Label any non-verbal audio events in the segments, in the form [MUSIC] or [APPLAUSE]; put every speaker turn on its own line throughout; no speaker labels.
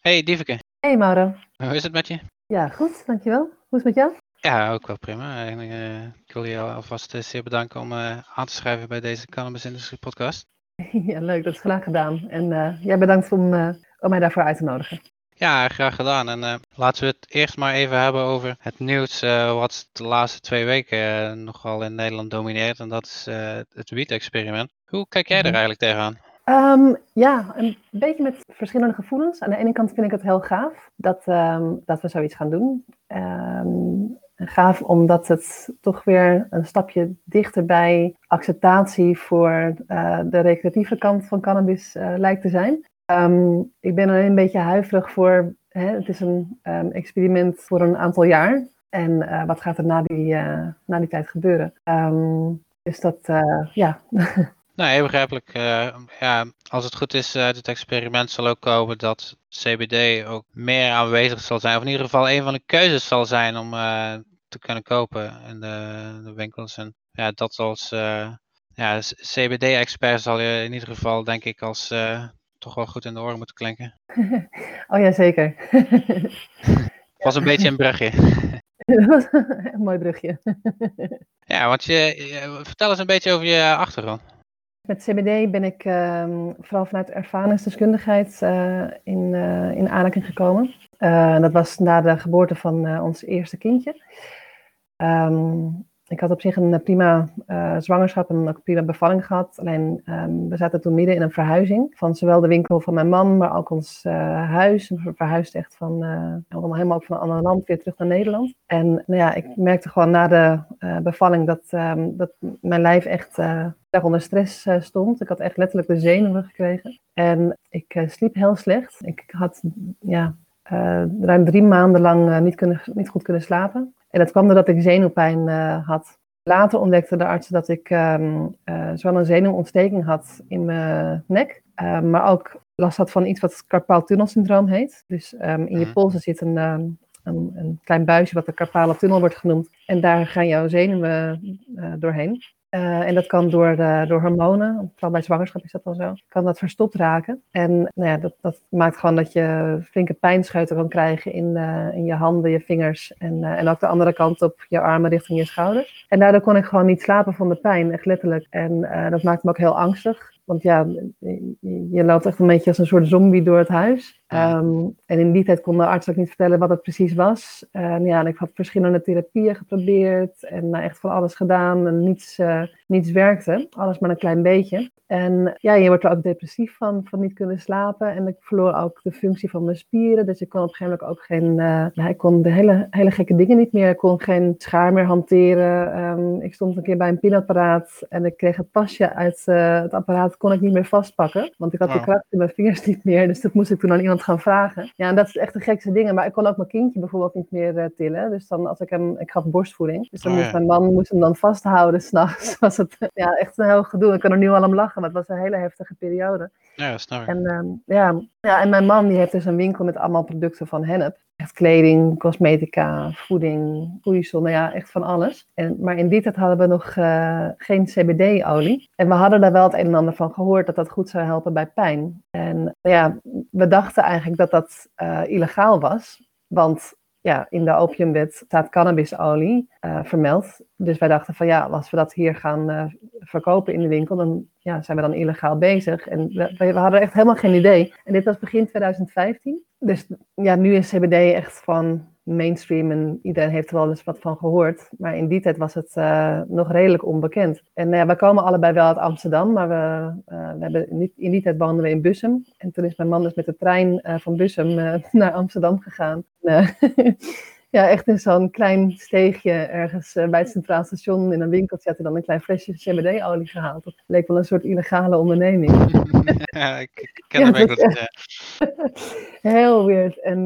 Hey Dieveke,
Hey Mauro.
hoe is het met je?
Ja, goed, dankjewel. Hoe is het met jou?
Ja, ook wel prima. En, eh, ik wil je alvast eh, zeer bedanken om eh, aan te schrijven bij deze Cannabis Industrie podcast. [LAUGHS]
Ja, leuk, dat is graag gedaan. En jij bedankt om, om mij daarvoor uit te nodigen.
Ja, graag gedaan. En laten we het eerst maar even hebben over het nieuws wat de laatste twee weken nogal in Nederland domineert. En dat is het wiet-experiment. Hoe kijk jij er
Mhm.
eigenlijk tegenaan?
Ehm, ja, een beetje met verschillende gevoelens. Aan de ene kant vind ik het heel gaaf dat, ehm, dat we zoiets gaan doen. Ehm, gaaf omdat het toch weer een stapje dichter bij acceptatie voor eh, de recreatieve kant van cannabis eh, lijkt te zijn. Ik ben er een beetje huiverig voor. Hè, het is een experiment voor een aantal jaar. En eh, wat gaat er na die, na die tijd gebeuren? Dus dat, ja, [LAUGHS]
Nee, begrijpelijk. Eh, ja, als het goed is, uit het experiment zal ook komen dat CBD ook meer aanwezig zal zijn. Of in ieder geval een van de keuzes zal zijn om eh, te kunnen kopen in de, de winkels. En ja, dat als eh, ja, CBD-expert zal je in ieder geval, denk ik, als eh, toch wel goed in de oren moeten klinken. [LAUGHS]
oh ja, zeker. [LAUGHS]
Was een beetje een brugje. [LAUGHS]
Een mooi brugje.
Ja, want je- vertel eens een beetje over je achtergrond.
Met CBD ben ik ehm, vooral vanuit ervaringsdeskundigheid eh, in, eh, in aanraking gekomen. Eh, dat was na de geboorte van ons eerste kindje. Ehm, ik had op zich een prima eh, zwangerschap en een prima bevalling gehad. Alleen ehm, we zaten toen midden in een verhuizing van zowel de winkel van mijn man, maar ook ons eh, huis. We verhuisden echt van, eh, allemaal helemaal ook van een ander land weer terug naar Nederland. En nou ja, ik merkte gewoon na de eh, bevalling dat, ehm, dat mijn lijf echt eh, erg onder stress eh, stond. Ik had echt letterlijk de zenuwen gekregen. En ik eh, sliep heel slecht. Ik had ja, eh, ruim drie maanden lang eh, niet, kunnen, niet goed kunnen slapen. En dat kwam doordat ik zenuwpijn eh, had. Later ontdekte de arts dat ik ehm, eh, zowel een zenuwontsteking had in mijn nek, eh, maar ook last had van iets wat carpaaltunnelsyndroom heet. Dus ehm, in je
Mhm.
polsen zit een, ehm, een, een klein buisje wat de carpale tunnel wordt genoemd. En daar gaan jouw zenuwen doorheen. Eh, en dat kan door, eh, door hormonen, vooral bij zwangerschap is dat wel zo, kan dat verstopt raken. En nou ja, dat, dat maakt gewoon dat je flinke pijnscheuten kan krijgen in, eh, in je handen, je vingers en, en ook de andere kant op je armen richting je schouders. En daardoor kon ik gewoon niet slapen van de pijn, echt letterlijk. En dat maakt me ook heel angstig. Want ja, je, loopt echt een beetje als een soort zombie door het huis.
Ja.
Ehm, en in die tijd kon de arts ook niet vertellen wat het precies was. En ja, en ik had verschillende therapieën geprobeerd en eh, echt van alles gedaan en niets, eh, niets werkte. Alles maar een klein beetje. En ja, je wordt er ook depressief van, van niet kunnen slapen. En ik verloor ook de functie van mijn spieren. Dus ik kon op een gegeven moment ook geen, ik kon de hele, hele gekke dingen niet meer. Ik kon geen schaar meer hanteren. Ehm, ik stond een keer bij een pinapparaat en ik kreeg het pasje uit eh, het apparaat, kon ik niet meer vastpakken. Want ik had de kracht in mijn vingers niet meer. Dus dat moest ik toen aan iemand gaan vragen. Ja, en dat is echt de gekste dingen. Maar ik kon ook mijn kindje bijvoorbeeld niet meer eh, tillen. Dus dan als ik hem, ik gaf borstvoeding. Dus dan
Oh,
moest
ja.
mijn man moest hem dan vasthouden [LAUGHS] s'nachts. was het ja, echt een heel gedoe. Ik kan er nu al om lachen, maar het was een hele heftige periode.
Ja, snap ik.
En, ehm, ja, ja, en mijn man die heeft dus een winkel met allemaal producten van hennep. Echt kleding, cosmetica, voeding, voedsel, nou ja, echt van alles. En, maar in die tijd hadden we nog eh, geen CBD-olie. En we hadden daar wel het een en ander van gehoord dat dat goed zou helpen bij pijn. En nou ja, we dachten eigenlijk dat dat eh, illegaal was. Want ja, in de opiumwet staat cannabisolie eh, vermeld. Dus wij dachten van ja, als we dat hier gaan verkopen in de winkel, dan ja, zijn we dan illegaal bezig. En we, we hadden echt helemaal geen idee. En dit was begin 2015. Dus ja, nu is CBD echt van mainstream en iedereen heeft er wel eens wat van gehoord. Maar in die tijd was het eh, nog redelijk onbekend. En nou we komen allebei wel uit Amsterdam, maar we, eh, we hebben niet, in die tijd woonden we in Bussum. En toen is mijn man dus met de trein eh, van Bussum [LAUGHS] naar Amsterdam gegaan. [LAUGHS] Ja, echt in zo'n klein steegje ergens eh, bij het Centraal Station in een winkeltje had hij dan een klein flesje CBD-olie gehaald. Dat leek wel een soort illegale onderneming. [LAUGHS]
ja, ik, ken
Ja, dat. [LAUGHS] Heel weird. En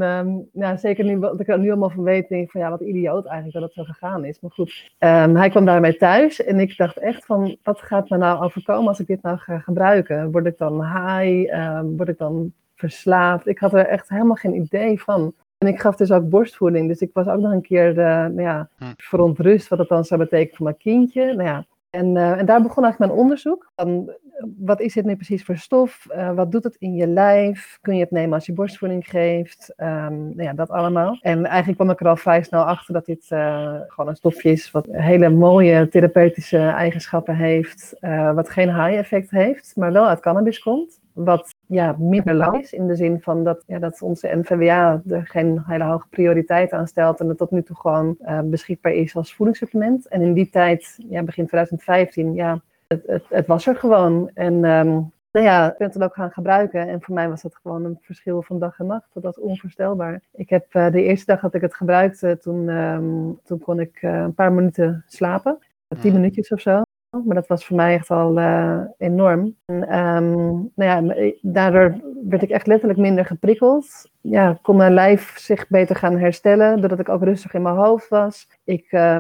nou, zeker nu wat ik er nu allemaal van weet, denk ik van ja, wat idioot eigenlijk dat het zo gegaan is. Maar goed, ehm, hij kwam daarmee thuis en ik dacht echt van, wat gaat me nou overkomen als ik dit nou ga gebruiken? Word ik dan high? Ehm, word ik dan verslaafd? Ik had er echt helemaal geen idee van. En ik gaf dus ook borstvoeding, dus ik was ook nog een keer eh, nou ja,
Hm.
verontrust wat dat dan zou betekenen voor mijn kindje. Nou ja, En, uh, en daar begon eigenlijk mijn onderzoek. Van, wat is dit nu precies voor stof? Uh, wat doet het in je lijf? Kun je het nemen als je borstvoeding geeft? Um, nou ja, dat allemaal. En eigenlijk kwam ik er al vrij snel achter dat dit uh, gewoon een stofje is wat hele mooie therapeutische eigenschappen heeft. wat geen high effect heeft, maar wel uit cannabis komt. Wat ja, minder lang is. In de zin van dat, ja, dat onze NVWA er geen hele hoge prioriteit aan stelt. En het tot nu toe gewoon uh, beschikbaar is als voedingssupplement. En in die tijd, ja, begin 2015, ja, het, het, het was er gewoon. En um, nou ja, ik ben het ook gaan gebruiken. En voor mij was dat gewoon een verschil van dag en nacht. Dat was onvoorstelbaar. Ik heb uh, de eerste dag dat ik het gebruikte, toen, um, toen kon ik uh, een paar minuten slapen. Tien minuutjes of zo. Maar dat was voor mij echt al uh, enorm. En, um, nou ja, daardoor werd ik echt letterlijk minder geprikkeld. Ja, kon mijn lijf zich beter gaan herstellen, doordat ik ook rustig in mijn hoofd was. Ik, uh,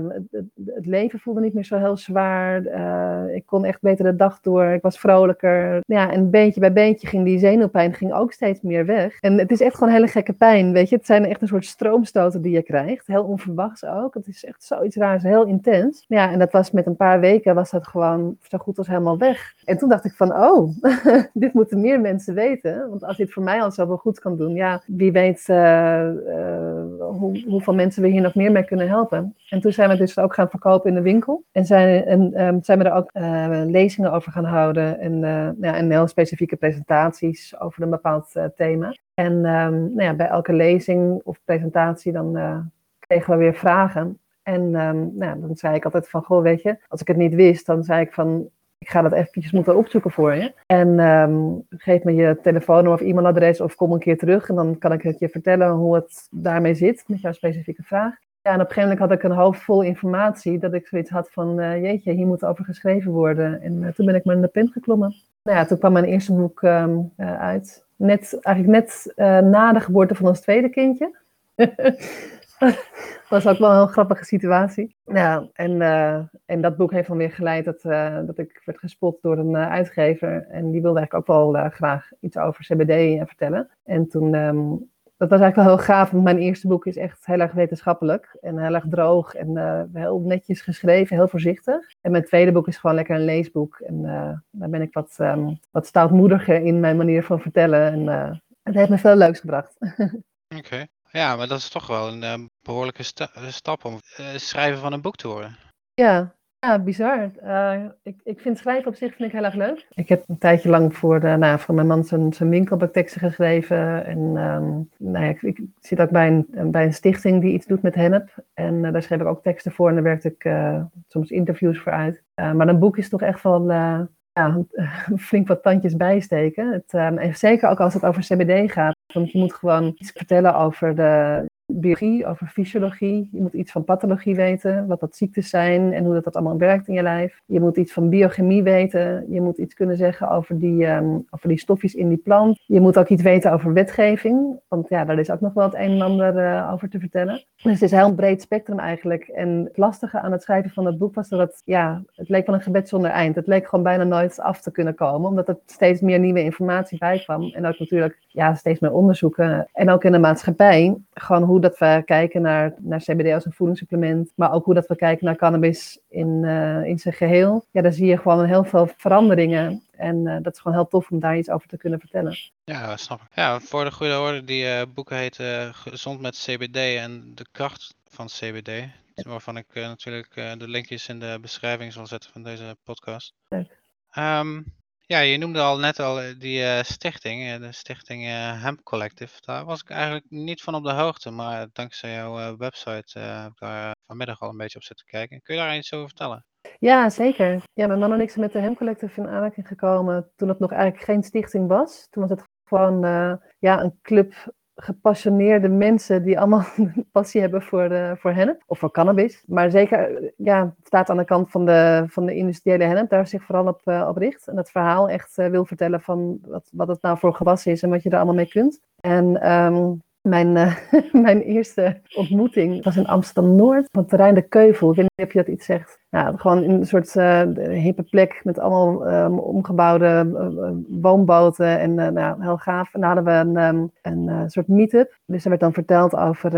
het, leven voelde niet meer zo heel zwaar. Uh, ik kon echt beter de dag door. Ik was vrolijker. Ja, en beetje bij beetje ging die zenuwpijn ging ook steeds meer weg. En het is echt gewoon hele gekke pijn, weet je. Het zijn echt een soort stroomstoten die je krijgt. Heel onverwachts ook. Het is echt zoiets raars, heel intens. Ja, en dat was met een paar weken was dat gewoon zo goed als helemaal weg. En toen dacht ik van, oh, [LAUGHS] dit moeten meer mensen weten. Want als dit voor mij al zoveel goed kan doen, ja, wie weet uh, uh, hoe, hoeveel mensen we hier nog meer mee kunnen helpen. En toen zijn we dus ook gaan verkopen in de winkel. En zijn, en, um, zijn we er ook uh, lezingen over gaan houden. En, ja, en heel specifieke presentaties over een bepaald thema. En um, nou ja, bij elke lezing of presentatie dan kregen we weer vragen. En um, nou, dan zei ik altijd van, goh, weet je, als ik het niet wist, dan zei ik van, ik ga dat eventjes moeten opzoeken voor je. En geef me je telefoonnummer of e-mailadres of kom een keer terug en dan kan ik het je vertellen hoe het daarmee zit met jouw specifieke vraag. Ja, en op een gegeven moment had ik een hoofd vol informatie dat ik zoiets had van, uh, jeetje, hier moet over geschreven worden. En uh, toen ben ik maar in de pen geklommen. Nou ja, toen kwam mijn eerste boek um, uh, uit. Net, eigenlijk net na de geboorte van ons tweede kindje. dat [LAUGHS] was ook wel een grappige situatie. Ja, en, en dat boek heeft dan weer geleid dat, dat ik werd gespot door een uitgever. En die wilde eigenlijk ook wel graag iets over CBD vertellen. En toen, um, dat was eigenlijk wel heel gaaf, want mijn eerste boek is echt heel erg wetenschappelijk. En heel erg droog en heel netjes geschreven, heel voorzichtig. En mijn tweede boek is gewoon lekker een leesboek. En daar ben ik wat, um, wat stoutmoediger in mijn manier van vertellen. En het heeft me veel leuks gebracht. [LAUGHS]
Oké. Okay. Ja, maar dat is toch wel een uh, behoorlijke sta stap om uh, schrijven van een boek te worden.
Ja, ja bizar. Uh, ik, ik vind schrijven op zich vind ik heel erg leuk. Ik heb een tijdje lang voor, de, nou, voor mijn man zijn, zijn winkel teksten geschreven. En um, nou ja, ik, zit ook bij een, bij een stichting die iets doet met hennep. En daar schreef ik ook teksten voor en daar werkte ik soms interviews voor uit. maar een boek is toch echt wel ja, [LAUGHS] flink wat tandjes bijsteken. Het, um, en zeker ook als het over CBD gaat. Want je moet gewoon iets vertellen over de biologie, over fysiologie. Je moet iets van pathologie weten, wat dat ziektes zijn en hoe dat, dat allemaal werkt in je lijf. Je moet iets van biochemie weten. Je moet iets kunnen zeggen over die, um, over die stofjes in die plant. Je moet ook iets weten over wetgeving, want ja, daar is ook nog wel het een en ander uh, over te vertellen. Dus het is een heel breed spectrum eigenlijk. En het lastige aan het schrijven van dat boek was dat ja, het leek wel een gebed zonder eind. Het leek gewoon bijna nooit af te kunnen komen, omdat er steeds meer nieuwe informatie bij kwam. En ook natuurlijk ja, steeds meer onderzoeken. En ook in de maatschappij, gewoon hoe dat we kijken naar, naar CBD als een voedingssupplement, maar ook hoe dat we kijken naar cannabis in, uh, in zijn geheel. Ja, daar zie je gewoon heel veel veranderingen. En uh, dat is gewoon heel tof om daar iets over te kunnen vertellen.
Ja, snap ik. Ja, voor de goede orde, die uh, boeken heten Gezond met CBD en de kracht van CBD. Waarvan ik natuurlijk de linkjes in de beschrijving zal zetten van deze podcast.
Leuk.
Um, ja, je noemde al net al die uh, stichting, uh, de stichting uh, Hemp Collective. Daar was ik eigenlijk niet van op de hoogte, maar dankzij jouw website heb ik daar vanmiddag al een beetje op zitten kijken. Kun je daar iets over vertellen?
Ja, zeker. Ja, mijn man en ik zijn met de Hemp Collective in aanraking gekomen toen het nog eigenlijk geen stichting was. Toen was het gewoon ja, een club gepassioneerde mensen die allemaal [LAUGHS] passie hebben voor, uh, voor hennep of voor cannabis. Maar zeker, ja, het staat aan de kant van de, van de industriële hennep, daar zich vooral op, uh, op richt. En het verhaal echt wil vertellen van wat, wat het nou voor gewas is en wat je er allemaal mee kunt. En um, mijn, [LAUGHS] mijn eerste ontmoeting was in Amsterdam-Noord, op het terrein De Keuvel. Ik weet niet of je dat iets zegt. Ja, gewoon een soort uh, hippe plek met allemaal um, omgebouwde uh, woonboten. En nou, heel gaaf. En daar hadden we een, um, een soort meet-up. Dus er werd dan verteld over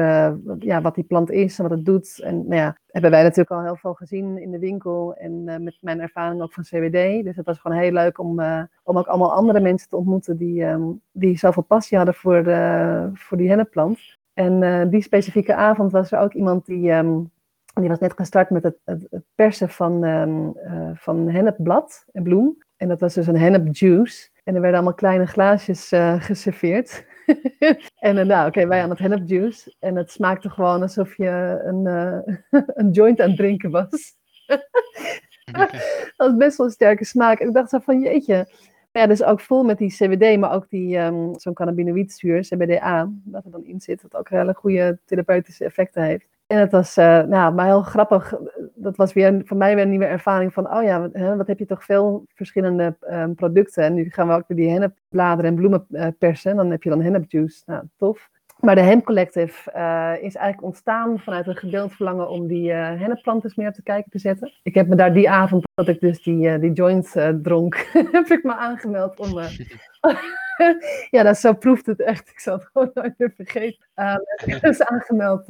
ja, wat die plant is en wat het doet. En nou ja, hebben wij natuurlijk al heel veel gezien in de winkel. En met mijn ervaring ook van CWD. Dus het was gewoon heel leuk om, om ook allemaal andere mensen te ontmoeten die, um, die zoveel passie hadden voor, de, voor die hennepplant. En die specifieke avond was er ook iemand die die was net gestart met het, het, persen van, um, uh, van hennepblad en bloem. En dat was dus een hennep juice. En er werden allemaal kleine glaasjes uh, geserveerd. [LAUGHS] en uh, nou, oké, wij aan het hennep juice. En het smaakte gewoon alsof je een, [LAUGHS] een joint aan het drinken was. [LAUGHS] dat was best wel een sterke smaak. En ik dacht zo van, jeetje. Ja, dus ook vol met die CBD, maar ook die, um, zo'n cannabinoïdzuur, CBDA, dat er dan in zit, wat ook hele goede therapeutische effecten heeft. En het was uh, nou, maar heel grappig. Dat was weer voor mij weer een nieuwe ervaring van, oh ja, hè, wat heb je toch veel verschillende um, producten. En nu gaan we ook weer die hennepbladeren en bloemen uh, persen. Dan heb je dan hennepjuice. Nou, tof. Maar de Hemp Collective is eigenlijk ontstaan vanuit een gedeeld verlangen om die uh, hennepplanten meer op te kijken te zetten. Ik heb me daar die avond dat ik dus die, uh, die joint dronk, [LAUGHS] heb ik me aangemeld om... [LAUGHS] [LAUGHS] ja, dat, zo proeft het echt. Ik zal het gewoon nooit meer vergeten. ik heb dus aangemeld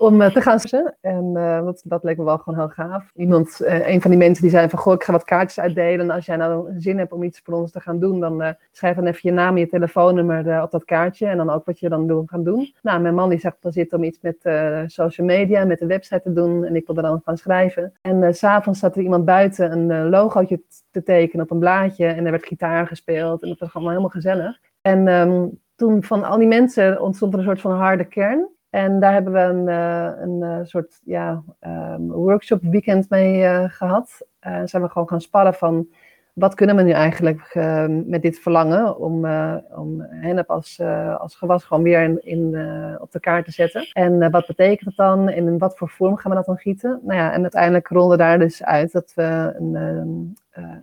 om eh, te gaan zetten. En uh, dat, dat leek me wel gewoon heel gaaf. Iemand, uh, een van die mensen die zei van, goh, ik ga wat kaartjes uitdelen. En als jij nou zin hebt om iets voor ons te gaan doen, dan schrijf dan even je naam en je telefoonnummer op dat kaartje. En dan ook wat je dan doen, gaan doen. Nou, mijn man die zegt dan zit om iets met social media, met de website te doen. En ik wilde dan gaan schrijven. En s s'avonds zat er iemand buiten een logootje te tekenen op een blaadje. En er werd gitaar gespeeld. En dat was allemaal helemaal gezellig. En um, toen van al die mensen ontstond er een soort van harde kern. En daar hebben we een, uh, een uh, soort ja, um, workshop weekend mee uh, gehad. En zijn we gewoon gaan sparren van wat kunnen we nu eigenlijk met dit verlangen om, om hennep als, als gewas gewoon weer in, in op de kaart te zetten. En wat betekent het dan en in wat voor vorm gaan we dat dan gieten? Nou ja, en uiteindelijk rolde daar dus uit dat we een,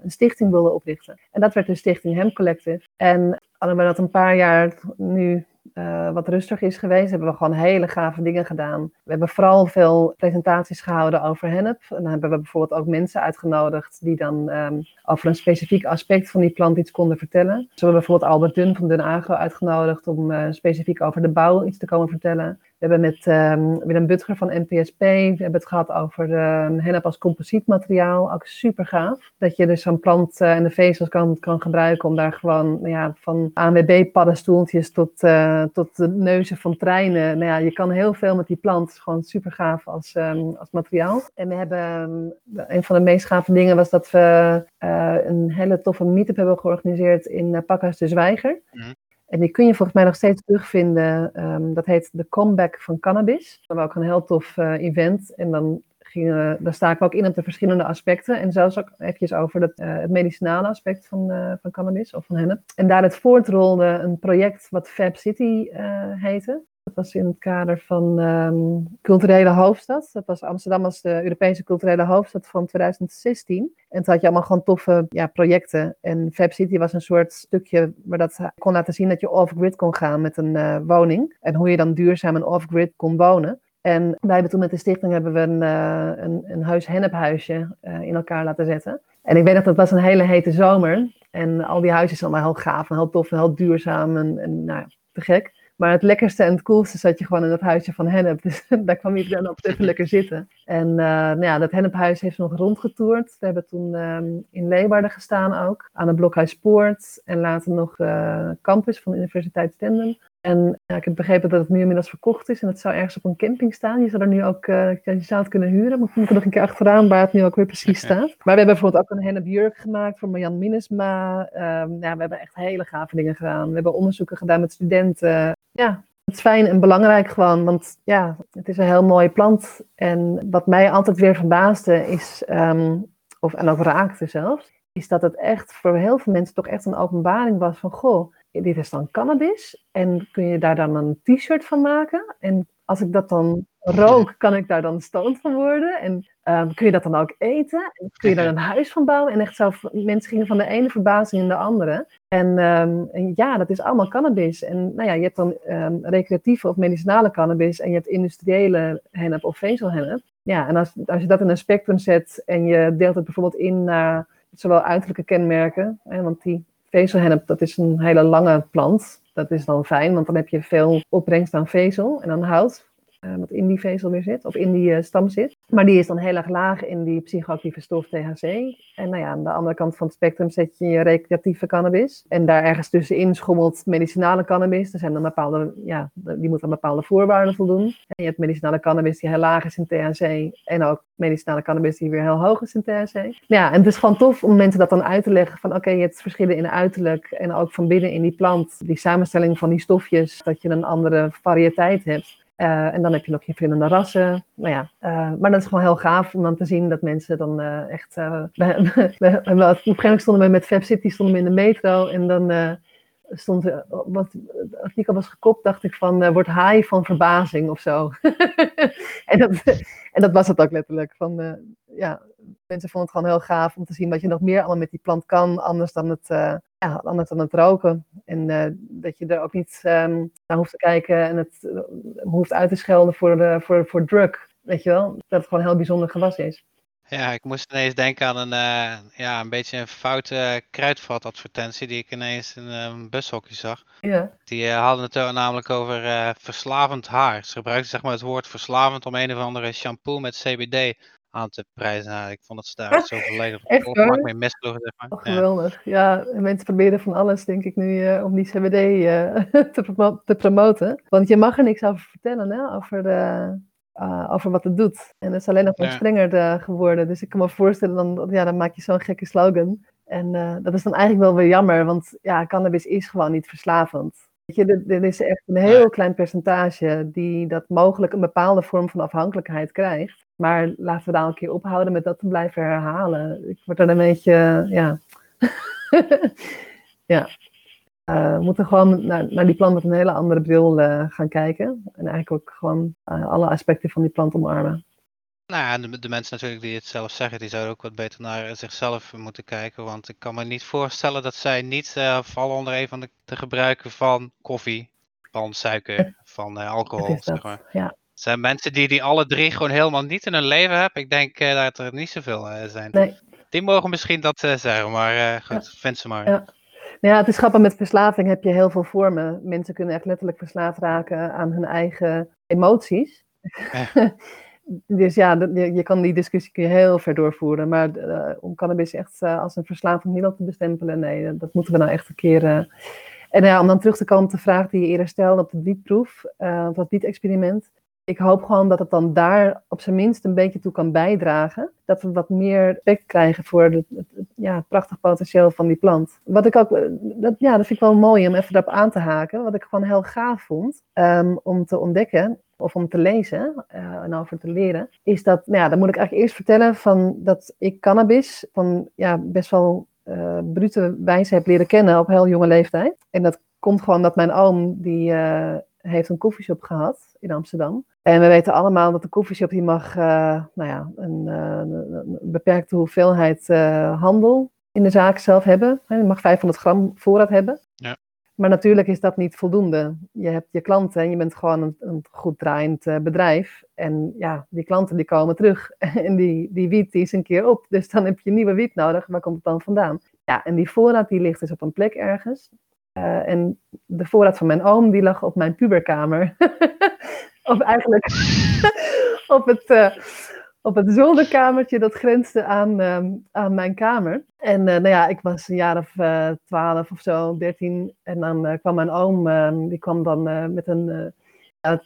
een stichting wilden oprichten. En dat werd de stichting Hemp Collective. En hadden we dat een paar jaar nu uh, wat rustig is geweest, hebben we gewoon hele gave dingen gedaan. We hebben vooral veel presentaties gehouden over hennep. En dan hebben we bijvoorbeeld ook mensen uitgenodigd die dan um, over een specifiek aspect van die plant iets konden vertellen. Zo hebben we bijvoorbeeld Albert Dun van Dun Agro uitgenodigd om uh, specifiek over de bouw iets te komen vertellen. We hebben met um, Willem Butger van NPSP we hebben het gehad over um, hennep als composietmateriaal. Ook super gaaf. Dat je dus zo'n plant uh, en de vezels kan, kan gebruiken om daar gewoon nou ja, van ANWB-paddenstoeltjes tot, uh, tot de neuzen van treinen. Nou ja, je kan heel veel met die plant. Gewoon super gaaf als, um, als materiaal. En we hebben een van de meest gave dingen was dat we uh, een hele toffe meetup hebben georganiseerd in Pakhuis de Zwijger. Mm. En die kun je volgens mij nog steeds terugvinden. Um, dat heet de Comeback van Cannabis. Dat was ook een heel tof uh, event. En dan gingen, daar sta ik ook in op de verschillende aspecten. En zelfs ook eventjes over het, uh, het medicinale aspect van, uh, van cannabis of van hennep. En daaruit voortrolde een project wat Fab City heette. Dat was in het kader van um, culturele hoofdstad. Dat was Amsterdam als de Europese culturele hoofdstad van 2016. En toen had je allemaal gewoon toffe ja, projecten. En Fab City was een soort stukje waar dat kon laten zien dat je off-grid kon gaan met een uh, woning. En hoe je dan duurzaam en off-grid kon wonen. En wij hebben toen met de stichting hebben we een, uh, een, een huis hennephuisje uh, in elkaar laten zetten. En ik weet dat het was een hele hete zomer. En al die huizen zijn allemaal heel gaaf en heel tof en heel duurzaam en, en nou, te gek. Maar het lekkerste en het coolste zat je gewoon in dat huisje van Hennep. [LAUGHS] Dus daar kwam dan op even lekker zitten. En uh, nou ja, dat Hennephuis heeft nog rondgetoerd. We hebben toen um, in Leeuwarden gestaan ook. Aan het Blokhuispoort. En later nog uh, campus van de Universiteit Stenden. En ja, ik heb begrepen dat het nu inmiddels verkocht is. En het zou ergens op een camping staan. Je zou er nu ook uh, je zou het kunnen huren. Maar moet ik nog een keer achteraan waar het nu ook weer precies [LAUGHS] staat. Maar we hebben bijvoorbeeld ook een hennepjurk gemaakt voor Marjan Minnesma. Um, ja, we hebben echt hele gave dingen gedaan. We hebben onderzoeken gedaan met studenten ja, het is fijn en belangrijk gewoon, want ja, het is een heel mooie plant. En wat mij altijd weer verbaasde is, um, of, en ook raakte zelfs, is dat het echt voor heel veel mensen toch echt een openbaring was van, goh, dit is dan cannabis en kun je daar dan een t-shirt van maken? En als ik dat dan rook, kan ik daar dan stoned van worden? En um, kun je dat dan ook eten? En kun je daar een huis van bouwen? En echt zo, mensen gingen van de ene verbazing in de andere. En, en ja, dat is allemaal cannabis. En nou ja, je hebt dan um, recreatieve of medicinale cannabis en je hebt industriële hennep of vezelhennep. ja, en als, als je dat in een spectrum zet en je deelt het bijvoorbeeld in naar zowel uiterlijke kenmerken, hè, want die vezelhennep, dat is een hele lange plant. Dat is dan fijn, want dan heb je veel opbrengst aan vezel en aan hout. Uh, wat in die vezel weer zit, of in die uh, stam zit. Maar die is dan heel erg laag in die psychoactieve stof THC. En nou ja, aan de andere kant van het spectrum zet je je recreatieve cannabis. En daar ergens tussenin schommelt medicinale cannabis. Er zijn dan bepaalde, ja, die moet aan bepaalde voorwaarden voldoen. En je hebt medicinale cannabis die heel laag is in THC. En ook medicinale cannabis die weer heel hoog is in THC. Ja, en het is gewoon tof om mensen dat dan uit te leggen. Van oké, je hebt verschillen in uiterlijk. En ook van binnen in die plant. Die samenstelling van die stofjes. Dat je een andere variëteit hebt. Uh, en dan heb je nog je verschillende rassen. Nou ja, uh, maar dat is gewoon heel gaaf om dan te zien dat mensen dan uh, echt. we, [LAUGHS] we, op stonden we met Fab City stonden we in de metro en dan stond wat het artikel was gekopt, dacht ik van wordt high van verbazing of zo. [LAUGHS] en, dat, en dat was het ook letterlijk. Van, ja, mensen vonden het gewoon heel gaaf om te zien wat je nog meer allemaal met die plant kan, anders dan het, ja, anders dan het roken. En uh, dat je er ook niet um, naar hoeft te kijken en het uh, hoeft uit te schelden voor, de, voor, voor drug. Weet je wel, dat het gewoon heel bijzonder gewas is.
Ja, ik moest ineens denken aan een, ja, een beetje een foute kruidvatadvertentie die ik ineens in een bushokje zag.
Ja.
Die hadden het namelijk over verslavend haar. Ze gebruikten zeg maar het woord verslavend om een of andere shampoo met CBD aan te prijzen. Nou, ik vond het daar zo volledig
op
mee misgelogen. Zeg maar.
Oh, geweldig. Ja. ja. mensen proberen van alles, denk ik nu, uh, om die CBD uh, [LAUGHS] te, te, promoten. Want je mag er niks over vertellen, hè? Over, de, uh, over wat het doet. En het is alleen nog maar ja. strenger geworden. Dus ik kan me voorstellen, dan, ja, dan maak je zo'n gekke slogan. En dat is dan eigenlijk wel weer jammer, want ja, cannabis is gewoon niet verslavend. Weet je, er, is echt een heel klein percentage die dat mogelijk een bepaalde vorm van afhankelijkheid krijgt. Maar laten we daar een keer ophouden met dat te blijven herhalen. Ik word er een beetje, ja. [LAUGHS] ja. Uh, we moeten gewoon naar, naar, die plant met een hele andere bril uh, gaan kijken. En eigenlijk ook gewoon uh, alle aspecten van die plant omarmen.
Nou ja, de, de, mensen natuurlijk die het zelf zeggen, die zouden ook wat beter naar zichzelf moeten kijken. Want ik kan me niet voorstellen dat zij niet vallen onder een van de, de gebruiken van koffie, van suiker, [LAUGHS] van alcohol. Zeg maar.
Ja
zijn mensen die die alle drie gewoon helemaal niet in hun leven hebben. Ik denk uh, dat er niet zoveel uh, zijn.
Nee.
Die mogen misschien dat uh, zeggen, maar goed, ja. vind ze maar.
Ja. Nou ja, het is grappig, met verslaving heb je heel veel vormen. Mensen kunnen echt letterlijk verslaafd raken aan hun eigen emoties. Ja. [LAUGHS] dus ja, je, je, kan die discussie kun je heel ver doorvoeren. Maar om cannabis echt als een verslavend middel te bestempelen, nee, dat moeten we nou echt een keer... En ja, om dan terug te komen op de vraag die je eerder stelde op de wietproef, dat wietexperiment ik hoop gewoon dat het dan daar op zijn minst een beetje toe kan bijdragen. Dat we wat meer respect krijgen voor het, ja, prachtig potentieel van die plant. Wat ik ook, dat, ja, dat vind ik wel mooi om even daarop aan te haken. Wat ik gewoon heel gaaf vond um, om te ontdekken of om te lezen uh, en over te leren, is dat, nou ja, dan moet ik eigenlijk eerst vertellen van dat ik cannabis van ja, best wel uh, brute wijze heb leren kennen op heel jonge leeftijd. En dat komt gewoon dat mijn oom, die uh, heeft een koffieshop gehad in Amsterdam. En we weten allemaal dat de koffieshop die mag uh, nou ja, een, uh, een, beperkte hoeveelheid uh, handel in de zaak zelf hebben. Je mag 500 gram voorraad hebben.
Ja.
Maar natuurlijk is dat niet voldoende. Je hebt je klanten en je bent gewoon een, een goed draaiend bedrijf. En ja, die klanten die komen terug. [LAUGHS] En die, die wiet die is een keer op. Dus dan heb je nieuwe wiet nodig. Waar komt het dan vandaan? Ja, en die voorraad die ligt dus op een plek ergens. En de voorraad van mijn oom die lag op mijn puberkamer. [LAUGHS] Of eigenlijk [LAUGHS] op het, uh, op het zolderkamertje dat grensde aan, uh, aan mijn kamer. En uh, nou ja, ik was een jaar of twaalf of zo, dertien. En dan kwam mijn oom, ehm, die kwam dan met een...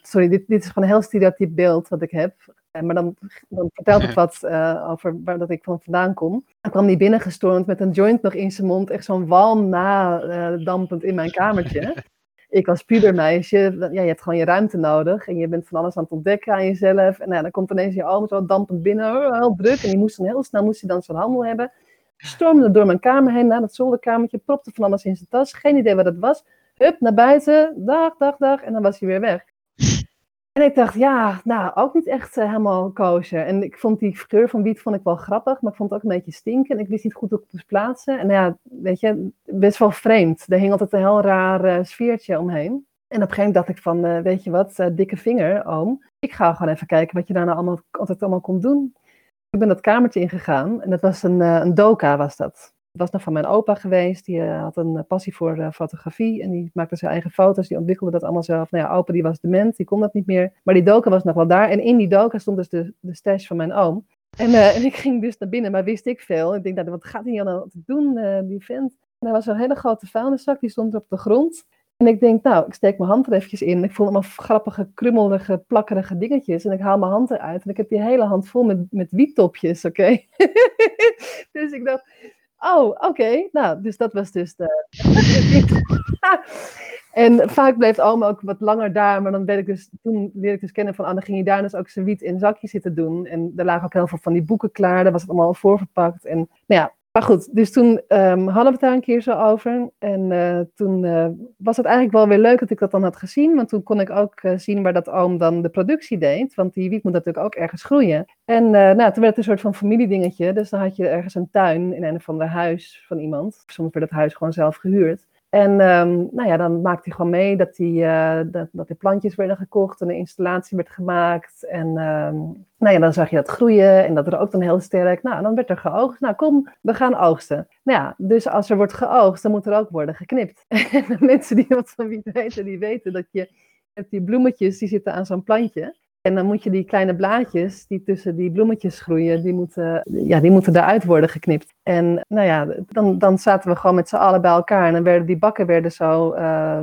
sorry, dit, dit is gewoon een heel stereotyp beeld wat ik heb. Maar dan, dan vertelt het wat over waar dat ik van vandaan kom. Dan kwam hij binnengestormd met een joint nog in zijn mond. Echt zo'n walm nadampend in mijn kamertje [LAUGHS] ik als pubermeisje, ja, je hebt gewoon je ruimte nodig. En je bent van alles aan het ontdekken aan jezelf. En nou, dan komt ineens je oom zo dampend binnen, oh, heel druk. En die moest dan heel snel moest hij dan zijn handel hebben. Stormde door mijn kamer heen naar het zolderkamertje, propte van alles in zijn tas. Geen idee wat het was. Hup, naar buiten, dag, dag, dag. En dan was hij weer weg. En ik dacht, ja, nou, ook niet echt uh, helemaal kosher. En ik vond die geur van wiet vond ik wel grappig, maar ik vond het ook een beetje stinken. En ik wist niet goed hoe ik het moest plaatsen. En ja, weet je, best wel vreemd. Er hing altijd een heel raar uh, sfeertje omheen. En op een gegeven moment dacht ik van, eh, weet je wat, dikke vinger, oom. Ik ga gewoon even kijken wat je daarna allemaal, altijd allemaal komt doen. Ik ben dat kamertje ingegaan en dat was een, een doka was dat. Was nog van mijn opa geweest. Die uh, had een passie voor uh, fotografie. En die maakte zijn eigen foto's. Die ontwikkelde dat allemaal zelf. Nou ja, opa die was dement. Die kon dat niet meer. Maar die doka was nog wel daar. En in die doka stond dus de, de stash van mijn oom. En, ik ging dus naar binnen. Maar wist ik veel. Ik denk, nou, wat gaat hij nou te doen, die vent? En er was een hele grote vuilniszak. Die stond op de grond. En ik denk, nou, ik steek mijn hand er eventjes in. Ik voel allemaal grappige, krummelige, plakkerige dingetjes. En ik haal mijn hand eruit. En ik heb die hele hand vol met, met wiettopjes, oké? [LAUGHS] Dus ik dacht, Oh, oké. Nou, dus dat was dus de. [LAUGHS] en vaak bleef oma ook wat langer daar, maar dan werd ik dus, toen leerde ik dus kennen van, ah, dan ging hij daar dus ook zijn wiet in zakjes zitten doen. En er lagen ook heel veel van die boeken klaar, daar was het allemaal voorverpakt. En nou ja, maar goed, dus toen um, hadden we het daar een keer zo over. En uh, toen uh, was het eigenlijk wel weer leuk dat ik dat dan had gezien. Want toen kon ik ook uh, zien waar dat oom dan de productie deed. Want die wiet moet natuurlijk ook ergens groeien. En nou, toen werd het een soort van familiedingetje. Dus dan had je ergens een tuin in een of ander huis van iemand. Soms werd het huis gewoon zelf gehuurd. En um, nou ja, dan maakte hij gewoon mee dat die, uh, dat, dat die plantjes werden gekocht en de installatie werd gemaakt. En um, nou ja, dan zag je dat groeien en dat er ook dan heel sterk. Nou, dan werd er geoogst. Nou, kom, we gaan oogsten. Nou ja, dus als er wordt geoogst, dan moet er ook worden geknipt. [LAUGHS] En mensen die wat van wie weten, die weten dat je die bloemetjes, die zitten aan zo'n plantje. En dan moet je die kleine blaadjes die tussen die bloemetjes groeien, die moeten, ja, die moeten eruit worden geknipt. En nou ja, dan, dan zaten we gewoon met z'n allen bij elkaar. En dan werden die bakken werden zo, uh,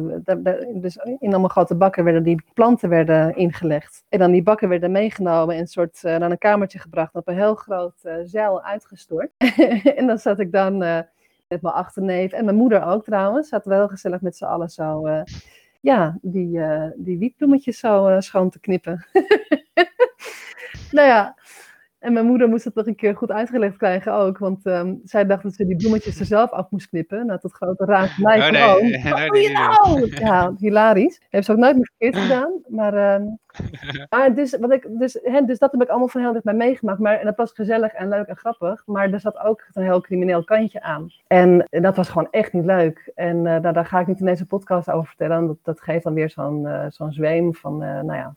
dus in allemaal grote bakken werden die planten werden ingelegd. En dan die bakken werden meegenomen en soort uh, naar een kamertje gebracht. op een heel groot uh, zeil uitgestort. [LAUGHS] en dan zat ik dan met mijn achterneef en mijn moeder ook trouwens. Zaten we heel gezellig met z'n allen zo ja, die, uh, die wietbloemetjes zo uh, schoon te knippen. [LAUGHS] nou ja, en mijn moeder moest het nog een keer goed uitgelegd krijgen ook. Want um, zij dacht dat ze die bloemetjes er zelf af moest knippen. Nou, tot grote van mij. Oh, [LAUGHS] nee, nee, nou? Ja, hilarisch. Heeft ze ook nooit meer verkeerd gedaan. Maar, um, [LAUGHS] maar dus, wat ik, dus, hè, dus dat heb ik allemaal van heel dichtbij meegemaakt. Maar, en dat was gezellig en leuk en grappig. Maar er zat ook een heel crimineel kantje aan. En dat was gewoon echt niet leuk. En uh, daar, daar, ga ik niet in deze podcast over vertellen. Dat, dat geeft dan weer zo'n uh, zo'n zweem van, uh, nou ja,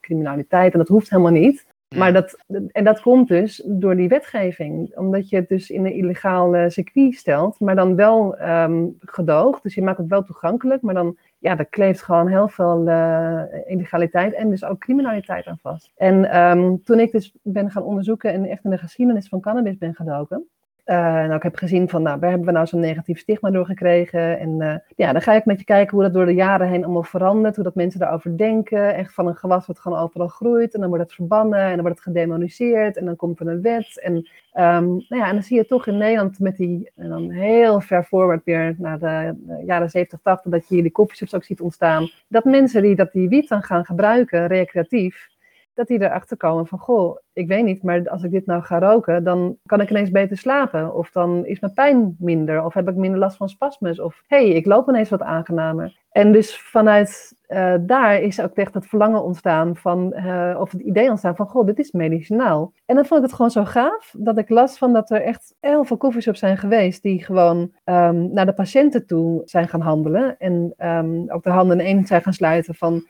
criminaliteit. En dat hoeft helemaal niet. Maar dat, en dat komt dus door die wetgeving. Omdat je het dus in een illegaal circuit stelt, maar dan wel um, gedoogd. Dus je maakt het wel toegankelijk, maar dan ja, er kleeft gewoon heel veel uh, illegaliteit en dus ook criminaliteit aan vast. En um, toen ik dus ben gaan onderzoeken en echt in de geschiedenis van cannabis ben gedoken, nou, ik heb gezien van, nou, waar hebben we nou zo'n negatief stigma door gekregen? En uh, ja, dan ga ik met je kijken hoe dat door de jaren heen allemaal verandert. Hoe dat mensen daarover denken. Echt van een gewas wat gewoon overal groeit. En dan wordt het verbannen en dan wordt het gedemoniseerd. En dan komt er een wet. En, um, nou ja, en dan zie je toch in Nederland met die, en dan heel ver voorwaarts weer naar de, de, jaren 70, 80, dat je hier die koffieshops ook ziet ontstaan. Dat mensen die dat die wiet dan gaan gebruiken, recreatief, dat die erachter komen van, goh, ik weet niet, maar als ik dit nou ga roken, dan kan ik ineens beter slapen. Of dan is mijn pijn minder, of heb ik minder last van spasmus. Of, hey, ik loop ineens wat aangenamer. En dus vanuit uh, daar is ook echt het verlangen ontstaan van, uh, of het idee ontstaan van, goh, dit is medicinaal. En dan vond ik het gewoon zo gaaf, dat ik last van dat er echt heel veel koffieshops zijn geweest, die gewoon um, naar de patiënten toe zijn gaan handelen. En um, ook de handen in één zijn gaan sluiten van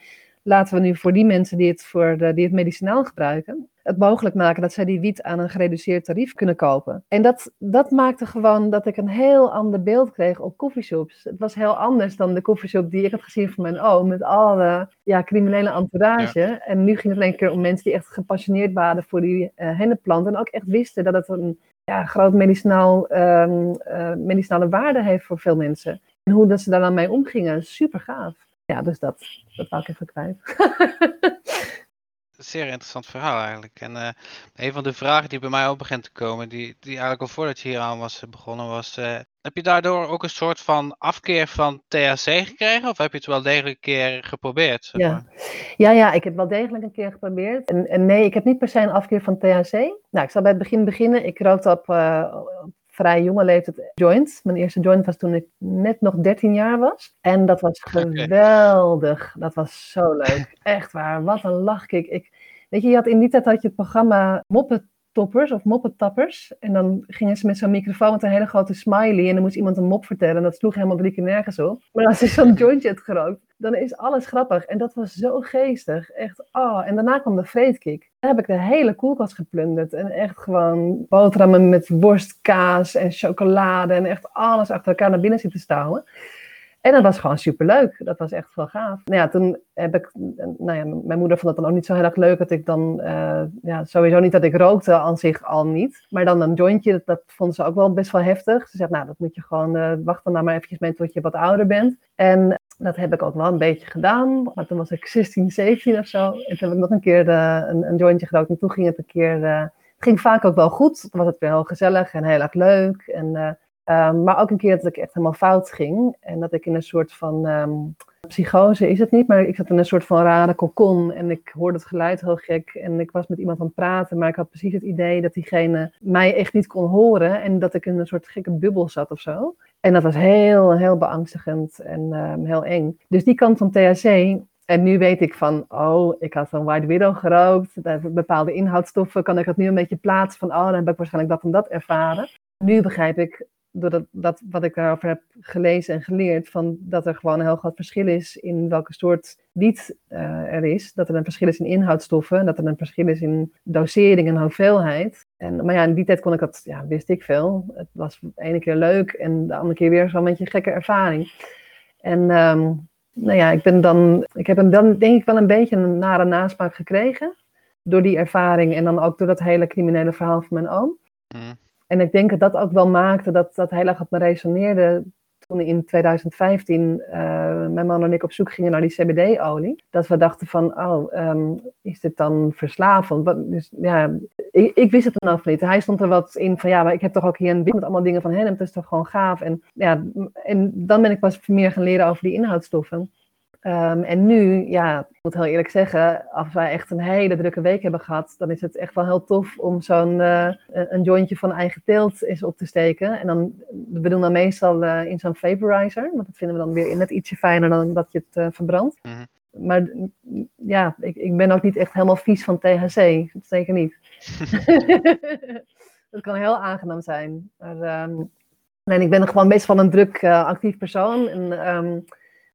laten we nu voor die mensen die het, voor de, die het medicinaal gebruiken, het mogelijk maken dat zij die wiet aan een gereduceerd tarief kunnen kopen. En dat, dat maakte gewoon dat ik een heel ander beeld kreeg op koffieshops. Het was heel anders dan de koffieshop die ik had gezien van mijn oom, met alle ja, criminele entourage. En nu ging het alleen keer om mensen die echt gepassioneerd waren voor die uh, hennepplant en ook echt wisten dat het een ja, groot medicinaal, um, uh, medicinale waarde heeft voor veel mensen. En hoe dat ze daar dan mee omgingen, super gaaf ja, dus dat, dat wou ik even kwijt.
Zeer interessant verhaal eigenlijk. En uh, een van de vragen die bij mij ook begint te komen, die, die eigenlijk al voordat je hier aan was begonnen, was: uh, heb je daardoor ook een soort van afkeer van THC gekregen? Of heb je het wel degelijk een keer geprobeerd? Zeg
ja. ja, ja, ik heb wel degelijk een keer geprobeerd. En, en, nee, ik heb niet per se een afkeer van THC. Nou, ik zal bij het begin beginnen. Ik rookte op, uh, vrij jonge leeftijd joint. Mijn eerste joint was toen ik net nog 13 jaar was. En dat was geweldig. Dat was zo leuk. Echt waar. Wat een lachkick. Ik, weet je, je had in die tijd had je het programma Moppen moptoppers of moppetappers. En dan gingen ze met zo'n microfoon met een hele grote smiley en dan moest iemand een mop vertellen. En dat sloeg helemaal drie keer nergens op. Maar als je zo'n jointje hebt gerookt, dan is alles grappig. En dat was zo geestig. Echt, oh. En daarna kwam de vreedkick. Heb ik de hele koelkast geplunderd. En echt gewoon boterhammen met worst, kaas en chocolade. En echt alles achter elkaar naar binnen zitten stouwen. En dat was gewoon superleuk. Dat was echt wel gaaf. Nou ja, toen heb ik, nou ja, mijn moeder vond het dan ook niet zo heel erg leuk dat ik dan, uh, ja, sowieso niet dat ik rookte aan zich al niet. Maar dan een jointje, dat, dat vond ze ook wel best wel heftig. Ze zegt, nou, dat moet je gewoon, uh, wachten nou maar eventjes mee tot je wat ouder bent. En dat heb ik ook wel een beetje gedaan. Maar toen was ik 16, 17 of zo. En toen heb ik nog een keer uh, een, jointje gerookt. En toen ging het een keer, het ging vaak ook wel goed. Toen was het weer heel gezellig en heel erg leuk. En Um, maar ook een keer dat ik echt helemaal fout ging. En dat ik in een soort van um, psychose is het niet, maar ik zat in een soort van rare kokon. En ik hoorde het geluid heel gek. En ik was met iemand aan het praten, maar ik had precies het idee dat diegene mij echt niet kon horen. En dat ik in een soort gekke bubbel zat of zo. En dat was heel, heel beangstigend en um, heel eng. Dus die kant van THC en nu weet ik van, oh, ik had een White Widow gerookt. Bepaalde inhoudstoffen kan ik het nu een beetje plaatsen van, oh, dan heb ik waarschijnlijk dat en dat ervaren. Nu begrijp ik doordat dat, wat ik daarover heb gelezen en geleerd, van dat er gewoon een heel groot verschil is in welke soort wiet uh, er is. Dat er een verschil is in inhoudstoffen, dat er een verschil is in dosering en hoeveelheid. En, maar ja, in die tijd kon ik dat, ja, wist ik veel. Het was de ene keer leuk en de andere keer weer zo'n beetje gekke ervaring. En um, nou ja, ik ben dan, ik heb hem dan denk ik wel een beetje een nare nasmaak gekregen. Door die ervaring en dan ook door dat hele criminele verhaal van mijn oom. Mm. En ik denk dat dat ook wel maakte dat dat heel erg op me resoneerde toen in 2015 uh, eh, mijn man en ik op zoek gingen naar die CBD-olie. Dat we dachten van, oh, um, is dit dan verslavend? Dus ja, ik, wist het dan nog niet. Hij stond er wat in van, ja, maar ik heb toch ook hier een met allemaal dingen van hem. Het is toch gewoon gaaf. En, ja, en dan ben ik pas meer gaan leren over die inhoudstoffen. Um, en nu, ja, ik moet heel eerlijk zeggen, als wij echt een hele drukke week hebben gehad, dan is het echt wel heel tof om zo'n uh, een jointje van eigen teelt eens op te steken. En dan, we doen dan meestal uh, in zo'n vaporizer, want dat vinden we dan weer net ietsje fijner dan dat je het uh, verbrandt. Mm -hmm. Maar ja, ik, ik ben ook niet echt helemaal vies van THC, zeker niet. [LAUGHS] dat kan heel aangenaam zijn. Maar um, nee, ik ben gewoon best wel een druk actief persoon. En um,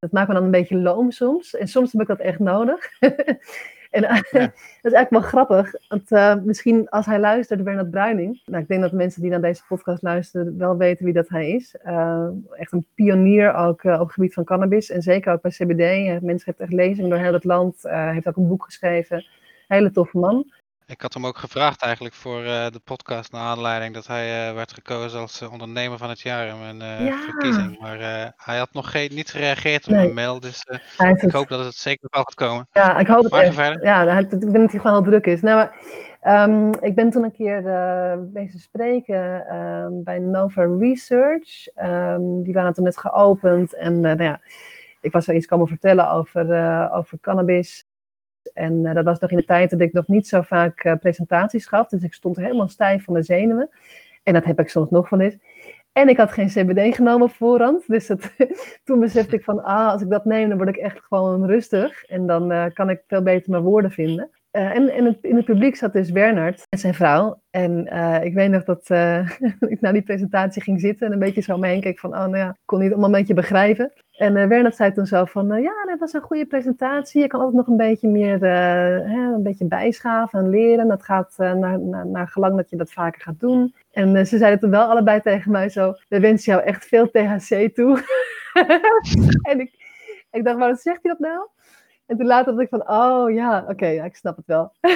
dat maakt me dan een beetje loom soms. En soms heb ik dat echt nodig. [LAUGHS] en uh, [LAUGHS] dat is eigenlijk wel grappig. Want uh, misschien als hij luistert, Bernard Bruining. Nou, ik denk dat mensen die naar deze podcast luisteren wel weten wie dat hij is. Uh, echt een pionier ook op het gebied van cannabis. En zeker ook bij CBD. mensen heeft echt lezingen door heel het land. heeft ook een boek geschreven. Hele toffe man.
Ik had hem ook gevraagd eigenlijk voor uh, de podcast naar aanleiding dat hij uh, werd gekozen als uh, ondernemer van het jaar in mijn ja. verkiezing. Maar hij had nog geen, niet gereageerd op nee. mijn mail, dus ik het... hoop dat het zeker wel gaat komen.
Ja, ik hoop het echt. Ja, ik denk dat hij gewoon heel druk is. Nou, maar, um, ik ben toen een keer bezig spreken um, bij Nova Research. Um, die waren toen net geopend en nou ja, ik was er iets komen vertellen over, over cannabis. En uh, dat was nog in de tijd dat ik nog niet zo vaak uh, presentaties gaf. Dus ik stond helemaal stijf van de zenuwen. En dat heb ik soms nog wel eens. En ik had geen CBD genomen voorhand. Dus [LAUGHS] toen besefte ik van, ah, als ik dat neem, dan word ik echt gewoon rustig. En dan uh, kan ik veel beter mijn woorden vinden. Uh, en, het, in het publiek zat dus Bernard en zijn vrouw. En uh, ik weet nog dat uh, [LAUGHS] ik na die presentatie ging zitten en een beetje zo omheen keek van, oh nou ja, ik kon niet allemaal een beetje begrijpen. En Bernard zei toen zo van, ja, dat was een goede presentatie. Je kan ook nog een beetje meer, hè, een beetje bijschaven en leren. Dat gaat naar, naar, naar gelang dat je dat vaker gaat doen. En ze zeiden toen wel allebei tegen mij zo, we wensen jou echt veel THC toe. [LAUGHS] en ik, ik dacht, waarom zegt hij dat nou? En toen later dacht ik van, oh ja, oké, okay, ja, ik snap het wel. [LAUGHS]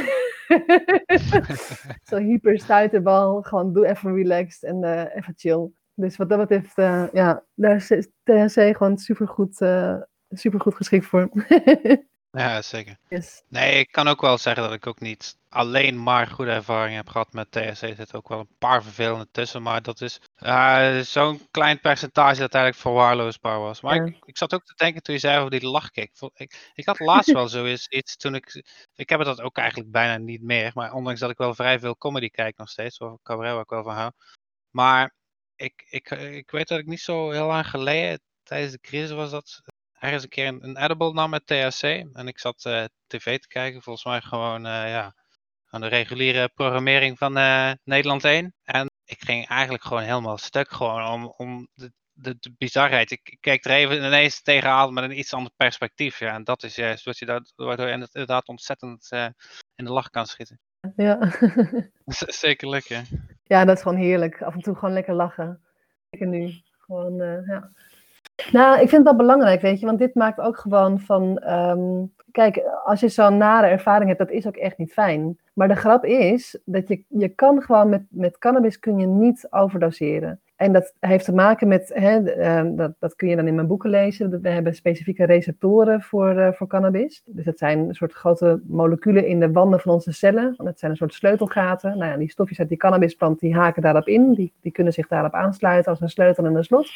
Zo hyper stuiterbal, gewoon doe even relaxed en uh, even chill. Dus wat dat betreft, uh, ja, daar is THC gewoon supergoed, uh, supergoed geschikt voor. [LAUGHS]
Ja, zeker. Yes. Nee, ik kan ook wel zeggen dat ik ook niet alleen maar goede ervaringen heb gehad met THC. Er zitten ook wel een paar vervelende tussen, maar dat is uh, zo'n klein percentage dat eigenlijk verwaarloosbaar was. Maar ja. ik, ik, zat ook te denken toen je zei over die lachkick. Ik, ik had laatst [LAUGHS] wel zoiets iets toen ik... Ik heb dat ook eigenlijk bijna niet meer, maar ondanks dat ik wel vrij veel comedy kijk nog steeds, of cabaret waar ik wel van hou. Maar ik, ik, ik weet dat ik niet zo heel lang geleden, tijdens de crisis was dat, ergens een keer een, een edible nam met THC. En ik zat uh, tv te kijken, volgens mij gewoon, uh, ja, aan de reguliere programmering van uh, Nederland 1. En ik ging eigenlijk gewoon helemaal stuk gewoon om, om de, de, de bizarheid. Ik, keek er even ineens tegenaan met een iets ander perspectief. Ja. En dat is juist wat je dat, waardoor je inderdaad ontzettend uh, in de lach kan schieten.
Ja. [LAUGHS]
Zeker lekker.
Ja, dat is gewoon heerlijk. Af en toe gewoon lekker lachen. Zeker nu. Gewoon, uh, ja. Nou, ik vind wel belangrijk, weet je, want dit maakt ook gewoon van. Um, kijk, als je zo'n nare ervaring hebt, dat is ook echt niet fijn. Maar de grap is dat je, je kan gewoon met, met cannabis kun je niet overdoseren. En dat heeft te maken met, hè, uh, dat, dat kun je dan in mijn boeken lezen. We hebben specifieke receptoren voor, uh, voor cannabis. Dus dat zijn een soort grote moleculen in de wanden van onze cellen. Dat zijn een soort sleutelgaten. Nou ja, die stofjes uit die cannabisplant die haken daarop in. Die, die kunnen zich daarop aansluiten als een sleutel en een slot.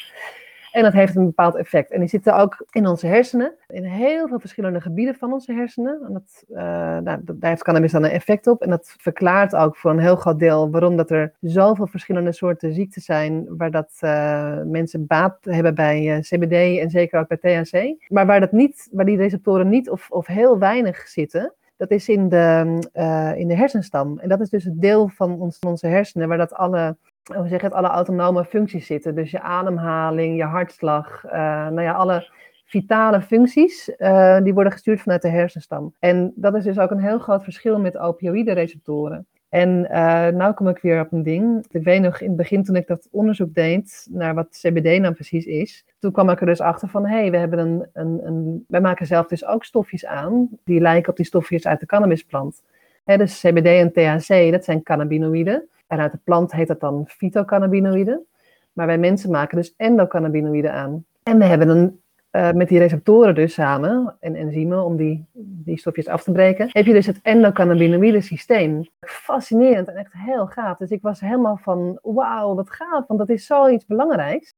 En dat heeft een bepaald effect. En die zitten ook in onze hersenen, in heel veel verschillende gebieden van onze hersenen. En dat, uh, nou, daar heeft cannabis dan een effect op. En dat verklaart ook voor een heel groot deel waarom dat er zoveel verschillende soorten ziekten zijn, waar dat uh, mensen baat hebben bij uh, CBD en zeker ook bij THC. Maar waar, dat niet, waar die receptoren niet of, of heel weinig zitten, dat is in de, in de hersenstam. En dat is dus het deel van ons, onze hersenen waar dat alle hoe zeg het, alle autonome functies zitten. Dus je ademhaling, je hartslag, uh, nou ja, alle vitale functies, uh, die worden gestuurd vanuit de hersenstam. En dat is dus ook een heel groot verschil met opioïde-receptoren. En uh, nou kom ik weer op een ding. Ik weet nog in het begin toen ik dat onderzoek deed naar wat CBD nou precies is. Toen kwam ik er dus achter van, hé, hey, we hebben een, een, een, wij maken zelf dus ook stofjes aan. Die lijken op die stofjes uit de cannabisplant. Dus CBD en THC, dat zijn cannabinoïden. En uit de plant heet dat dan fytocannabinoïden. Maar wij mensen maken dus endocannabinoïden aan. En we hebben een, uh, met die receptoren dus samen, en enzymen om die, die stofjes af te breken, heb je dus het endocannabinoïde systeem. Fascinerend en echt heel gaaf. Dus ik was helemaal van, wauw, wat gaaf, want dat is zoiets belangrijks.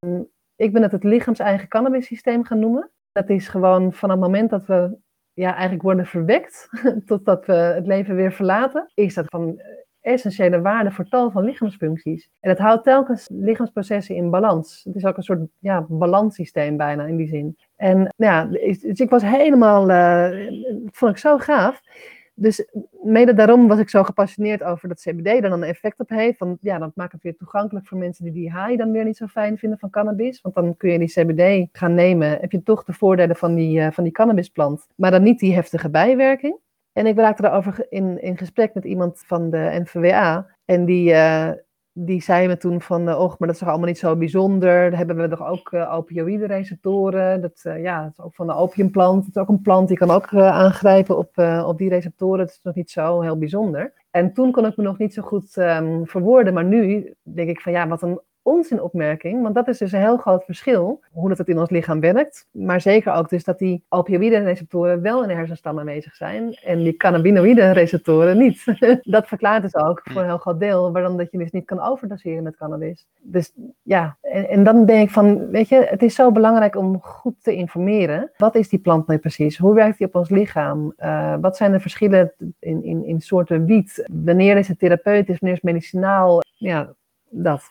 Ik ben het het lichaams-eigen cannabis systeem gaan noemen. Dat is gewoon van het moment dat we ja, eigenlijk worden verwekt, [LAUGHS] totdat we het leven weer verlaten, is dat van essentiële waarde voor tal van lichaamsfuncties. En het houdt telkens lichaamsprocessen in balans. Het is ook een soort ja, balanssysteem bijna in die zin. En nou ja, dus ik was helemaal, uh, vond ik zo gaaf. Dus mede daarom was ik zo gepassioneerd over dat CBD dan een effect op heeft. Van, ja, dat maakt het weer toegankelijk voor mensen die die high dan weer niet zo fijn vinden van cannabis. Want dan kun je die CBD gaan nemen. Heb je toch de voordelen van die, uh, van die cannabisplant. Maar dan niet die heftige bijwerking. En ik raakte erover in, in gesprek met iemand van de NVWA. En die, uh, die zei me toen van, och, maar dat is toch allemaal niet zo bijzonder. Daar hebben we toch ook uh, opioïde-receptoren. Dat, ja, dat is ook van de opiumplant. Het is ook een plant die kan ook aangrijpen op, op die receptoren. Dat is nog niet zo heel bijzonder. En toen kon ik me nog niet zo goed um, verwoorden. Maar nu denk ik van, ja, wat een onzinopmerking, want dat is dus een heel groot verschil, hoe dat het in ons lichaam werkt. Maar zeker ook dus dat die opioïde-receptoren wel in de hersenstam aanwezig zijn en die cannabinoïde-receptoren niet. [LAUGHS] dat verklaart dus ook voor een heel groot deel waarom dat je dus niet kan overdoseren met cannabis. Dus ja, en, en dan denk ik van, weet je, het is zo belangrijk om goed te informeren. Wat is die plant nou precies? Hoe werkt die op ons lichaam? Uh, wat zijn de verschillen in, in, in soorten wiet? Wanneer is het therapeutisch, wanneer is het medicinaal? Ja, dat.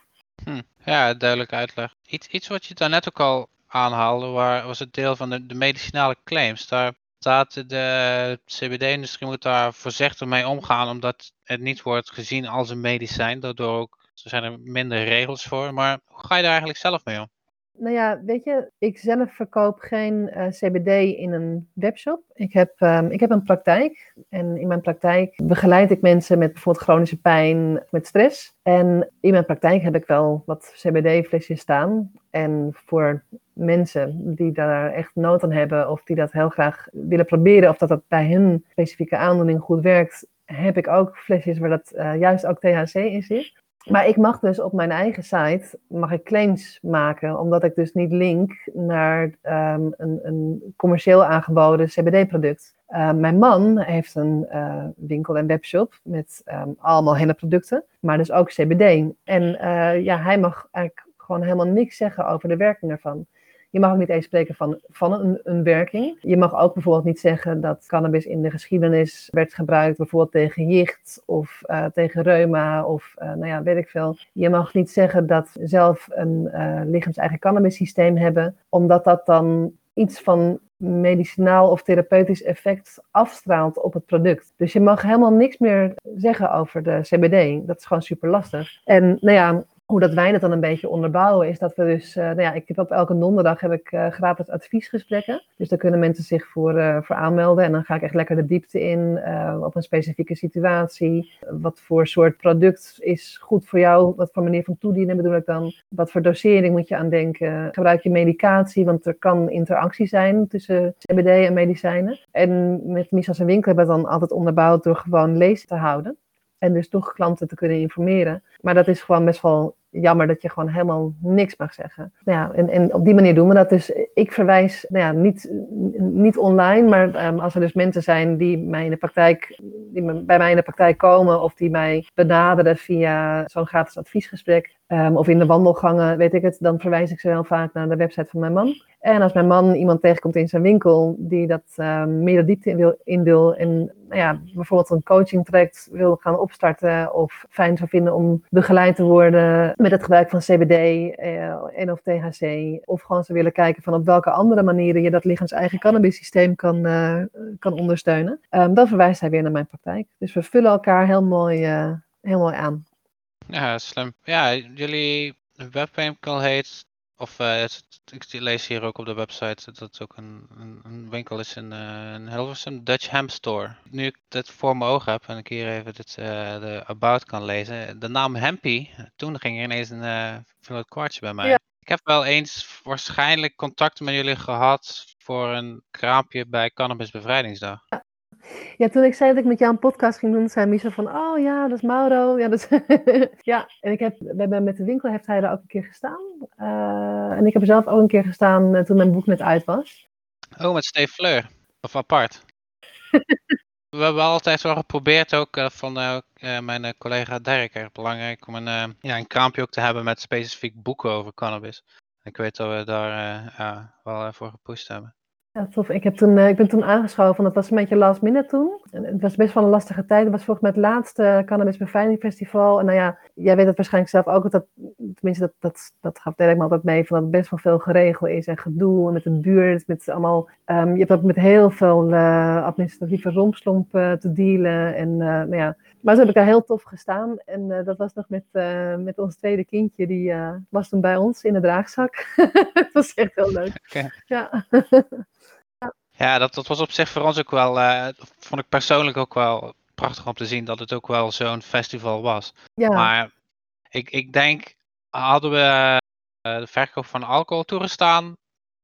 Hm. Ja, duidelijk uitleg. Iets, iets wat je daarnet ook al aanhaalde, waar, was het deel van de, de medicinale claims. Daar staat de CBD-industrie moet daar voorzichtig mee omgaan, omdat het niet wordt gezien als een medicijn. Daardoor ook, er zijn er minder regels voor. Maar hoe ga je daar eigenlijk zelf mee om?
Nou ja, weet je, ik zelf verkoop geen uh, CBD in een webshop. Ik heb, um, ik heb een praktijk en in mijn praktijk begeleid ik mensen met bijvoorbeeld chronische pijn, met stress. En in mijn praktijk heb ik wel wat CBD-flesjes staan. En voor mensen die daar echt nood aan hebben of die dat heel graag willen proberen of dat dat bij hun specifieke aandoening goed werkt, heb ik ook flesjes waar dat uh, juist ook THC in zit. Maar ik mag dus op mijn eigen site mag ik claims maken, omdat ik dus niet link naar um, een, een, commercieel aangeboden CBD-product. Uh, mijn man heeft een uh, winkel en webshop met um, allemaal hele producten, maar dus ook CBD. En uh, ja, hij mag eigenlijk gewoon helemaal niks zeggen over de werking ervan. Je mag ook niet eens spreken van, van een, een werking. Je mag ook bijvoorbeeld niet zeggen dat cannabis in de geschiedenis werd gebruikt, bijvoorbeeld tegen jicht of uh, tegen reuma of uh, nou ja, weet ik veel. Je mag niet zeggen dat zelf een uh, lichaams-eigen cannabis systeem hebben, omdat dat dan iets van medicinaal of therapeutisch effect afstraalt op het product. Dus je mag helemaal niks meer zeggen over de CBD. Dat is gewoon super lastig. En nou ja, hoe dat wij dat dan een beetje onderbouwen, is dat we dus, uh, nou ja, ik heb op elke donderdag heb ik uh, gratis adviesgesprekken. Dus daar kunnen mensen zich voor, uh, voor aanmelden. En dan ga ik echt lekker de diepte in op een specifieke situatie. Wat voor soort product is goed voor jou? Wat voor manier van toedienen bedoel ik dan? Wat voor dosering moet je aan denken? Gebruik je medicatie? Want er kan interactie zijn tussen CBD en medicijnen. En met Misas en Winkel hebben we het dan altijd onderbouwd door gewoon lezen te houden. En dus toch klanten te kunnen informeren. Maar dat is gewoon best wel jammer dat je gewoon helemaal niks mag zeggen. Nou ja, en, en op die manier doen we dat. Dus ik verwijs, nou ja, niet, niet online, maar um, als er dus mensen zijn die, mij in de praktijk, die bij mij in de praktijk komen of die mij benaderen via zo'n gratis adviesgesprek um, of in de wandelgangen, weet ik het, dan verwijs ik ze wel vaak naar de website van mijn man. En als mijn man iemand tegenkomt in zijn winkel die dat uh, meer de diepte in wil, in en nou ja, bijvoorbeeld een coaching traject wil gaan opstarten of fijn zou vinden om begeleid te worden met het gebruik van CBD uh, en of THC. Of gewoon ze willen kijken van op welke andere manieren je dat lichaams-eigen cannabis systeem kan, uh, kan ondersteunen. Um, dan verwijst hij weer naar mijn praktijk. Dus we vullen elkaar heel mooi, uh, heel mooi aan.
Ja, slim. Ja, jullie webwinkel heet of uh, ik lees hier ook op de website dat het ook een, een, een winkel is in, uh, in Hilversum, Dutch Ham Store. Nu ik dit voor mijn ogen heb en ik hier even dit, uh, de About kan lezen, de naam Hempy, toen ging er ineens een uh, kwartje bij mij. Ja. Ik heb wel eens waarschijnlijk contact met jullie gehad voor een kraampje bij Cannabis Bevrijdingsdag.
Ja. Ja, toen ik zei dat ik met jou een podcast ging doen, zei Michel van, oh ja, dat is Mauro. Ja, dat [LAUGHS] ja en ik heb, we hebben met de winkel heeft hij er ook een keer gestaan. Uh, en ik heb er zelf ook een keer gestaan uh, toen mijn boek net uit was.
Oh, met Steve Fleur. Of apart. [LAUGHS] we hebben altijd wel geprobeerd ook uh, van mijn collega Dirk erg belangrijk om een, ja, een kraampje ook te hebben met specifiek boeken over cannabis. Ik weet dat we daar wel voor gepusht hebben.
Ja, tof. Ik, heb toen, uh, ik ben toen aangeschoven, dat was een beetje last minute toen. En het was best wel een lastige tijd. Het was volgens mij het laatste Cannabis Beveiliging Festival. En nou ja, jij weet het waarschijnlijk zelf ook, dat, tenminste dat, dat, dat gaf me altijd mee, van dat het best wel veel geregeld is en gedoe en met de buurt, met allemaal, um, je hebt ook met heel veel uh, administratieve rompslomp uh, te dealen. En nou ja, maar zo heb ik daar heel tof gestaan. En dat was nog met, met ons tweede kindje, die was toen bij ons in de draagzak. [LAUGHS] Het was echt heel leuk. Okay. Ja. [LAUGHS]
Ja, dat, dat was op zich voor ons ook wel, uh, vond ik persoonlijk ook wel prachtig om te zien dat het ook wel zo'n festival was. Ja. Maar ik, ik denk, hadden we uh, de verkoop van alcohol toegestaan,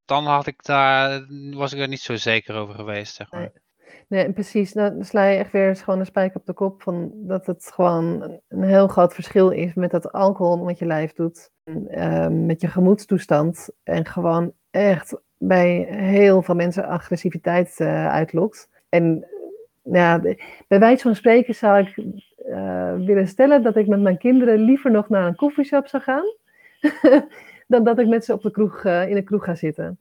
dan had ik daar, was ik er niet zo zeker over geweest, zeg maar.
Nee. Nee, precies. Nou, dan sla je echt weer gewoon een spijker op de kop van dat het gewoon een heel groot verschil is met dat alcohol wat je lijf doet, uh, met je gemoedstoestand en gewoon echt bij heel veel mensen agressiviteit uh, uitlokt. En ja, bij wijze van spreken zou ik uh, willen stellen dat ik met mijn kinderen liever nog naar een koffieshop zou gaan, [LAUGHS] dan dat ik met ze op de kroeg, uh, in de kroeg ga zitten.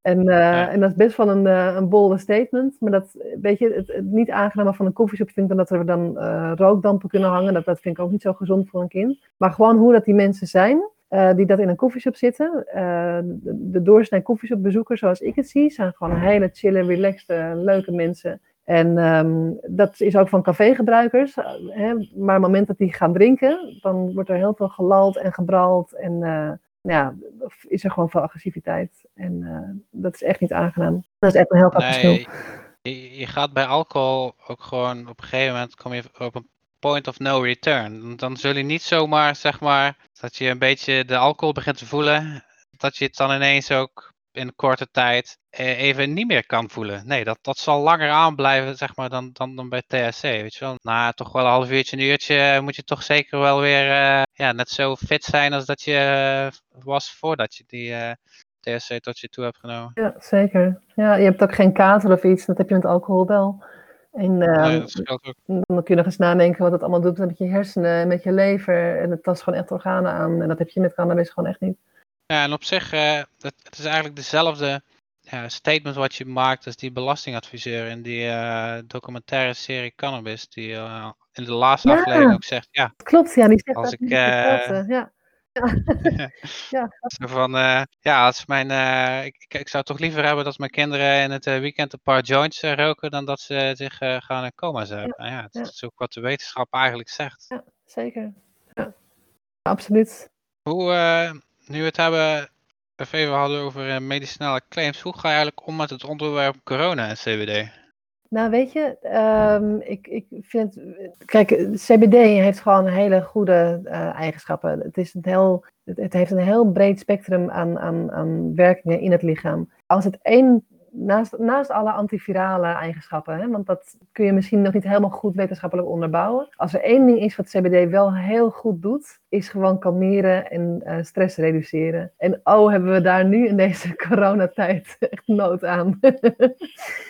En, ja. en dat is best wel een, een bolde statement, maar dat, weet je, het, het niet aangename van een koffieshop vind ik dan dat er dan rookdampen kunnen hangen. Dat, dat vind ik ook niet zo gezond voor een kind. Maar gewoon hoe dat die mensen zijn, uh, die dat in een koffieshop zitten. Uh, de, de doorsnee koffieshopbezoekers, zoals ik het zie, zijn gewoon hele chille, relaxed, leuke mensen. En um, dat is ook van cafégebruikers. Uh, hè, maar op het moment dat die gaan drinken, dan wordt er heel veel gelald en gebrald. En ja, is er gewoon veel agressiviteit. En dat is echt niet aangenaam. Dat is echt een heel groot verschil.
Je, je gaat bij alcohol ook gewoon op een gegeven moment kom je op een point of no return. Dan zul je niet zomaar, zeg maar, dat je een beetje de alcohol begint te voelen, dat je het dan ineens ook in korte tijd eh, even niet meer kan voelen. Nee, dat, dat zal langer aanblijven, zeg maar, dan, dan, dan bij THC, weet je wel. Na toch wel een half uurtje, een uurtje, moet je toch zeker wel weer uh, ja, net zo fit zijn als dat je was voordat je die uh, THC tot je toe hebt genomen.
Ja, zeker. Ja, je hebt ook geen kater of iets, dat heb je met alcohol wel. En uh, nee, dan kun je nog eens nadenken wat het allemaal doet met je hersenen, met je lever. En het tast gewoon echt organen aan. En dat heb je met cannabis gewoon echt niet.
Ja, en op zich, uh, het, het, is eigenlijk dezelfde statement wat je maakt als die belastingadviseur in die uh, documentaire serie Cannabis. Die in de laatste ja, aflevering ook zegt, ja.
Klopt, ja, die zegt als ik, ja. [LAUGHS] ja. [LAUGHS]
Van, eh, ja, als mijn, eh, ik, ik, zou toch liever hebben dat mijn kinderen in het eh, weekend een paar joints roken dan dat ze zich gaan in coma zetten. Ja, ja, het
ja.
is ook wat de wetenschap eigenlijk zegt.
Ja, zeker. Ja. Absoluut.
Hoe, nu we het hebben, even hadden over medicinale claims, hoe ga je eigenlijk om met het onderwerp corona en CBD?
Nou, weet je, ehm, ik, ik vind. Kijk, CBD heeft gewoon hele goede eh, eigenschappen. Het, is een heel, het heeft een heel breed spectrum aan, aan, aan werkingen in het lichaam. Als het één. Naast, naast alle antivirale eigenschappen, hè, want dat kun je misschien nog niet helemaal goed wetenschappelijk onderbouwen. Als er één ding is wat CBD wel heel goed doet, is gewoon kalmeren en eh, stress reduceren. En oh, hebben we daar nu in deze [LAUGHS] coronatijd echt nood aan. [LAUGHS]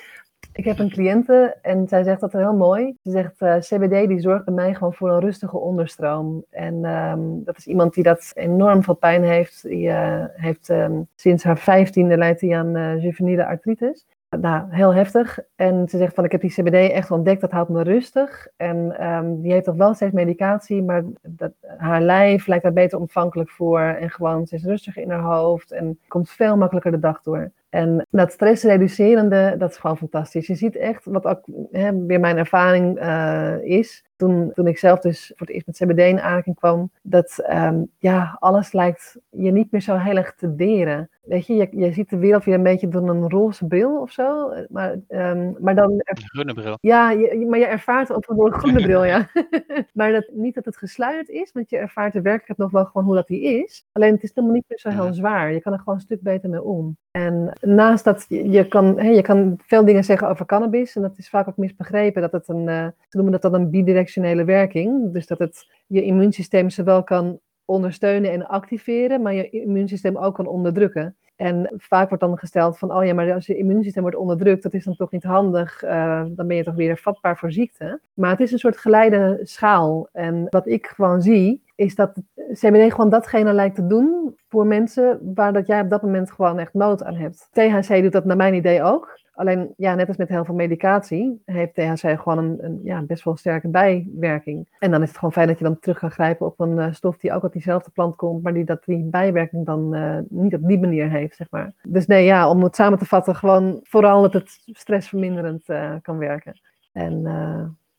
Ik heb een cliënte en zij zegt dat heel mooi. Ze zegt, eh, CBD die zorgt bij mij gewoon voor een rustige onderstroom. En ehm, dat is iemand die dat enorm veel pijn heeft. Die eh, heeft ehm, sinds haar vijftiende leidt hij aan eh, juveniele artritis. Nou, heel heftig. En ze zegt van, ik heb die CBD echt ontdekt, dat houdt me rustig. En ehm, die heeft toch wel steeds medicatie, maar dat, haar lijf lijkt daar beter ontvankelijk voor. En gewoon, ze is rustiger in haar hoofd en komt veel makkelijker de dag door. En dat stressreducerende, dat is gewoon fantastisch. Je ziet echt, wat ook hè, weer mijn ervaring uh, is, toen, toen ik zelf dus voor het eerst met CBD in aanraking kwam, dat um, ja, alles lijkt je niet meer zo heel erg te deren. Weet je, je, je ziet de wereld weer een beetje door een roze bril of zo. Maar, um, maar dan...
Een groene bril.
Ja, je, maar je ervaart het door een groene bril, ja. [LAUGHS] [LAUGHS] maar dat, niet dat het gesluierd is, want je ervaart de werkelijkheid nog wel gewoon hoe dat die is. Alleen het is helemaal niet meer zo heel zwaar. Je kan er gewoon een stuk beter mee om. En naast dat, je kan, je kan veel dingen zeggen over cannabis. En dat is vaak ook misbegrepen. Dat het een, uh, ze noemen dat dan een bidirectionele werking. Dus dat het je immuunsysteem zowel kan ondersteunen en activeren, maar je immuunsysteem ook kan onderdrukken. En vaak wordt dan gesteld van, oh ja, maar als je immuunsysteem wordt onderdrukt, dat is dan toch niet handig, uh, dan ben je toch weer vatbaar voor ziekte. Maar het is een soort geleide schaal. En wat ik gewoon zie, is dat CBD gewoon datgene lijkt te doen voor mensen waar dat jij op dat moment gewoon echt nood aan hebt. THC doet dat naar mijn idee ook. Alleen, ja, net als met heel veel medicatie, heeft THC gewoon een, een ja, best wel sterke bijwerking. En dan is het gewoon fijn dat je dan terug kan grijpen op een uh, stof die ook uit diezelfde plant komt, maar die dat die bijwerking dan uh, niet op die manier heeft, zeg maar. Dus nee, ja, om het samen te vatten, gewoon vooral dat het stressverminderend uh, kan werken. En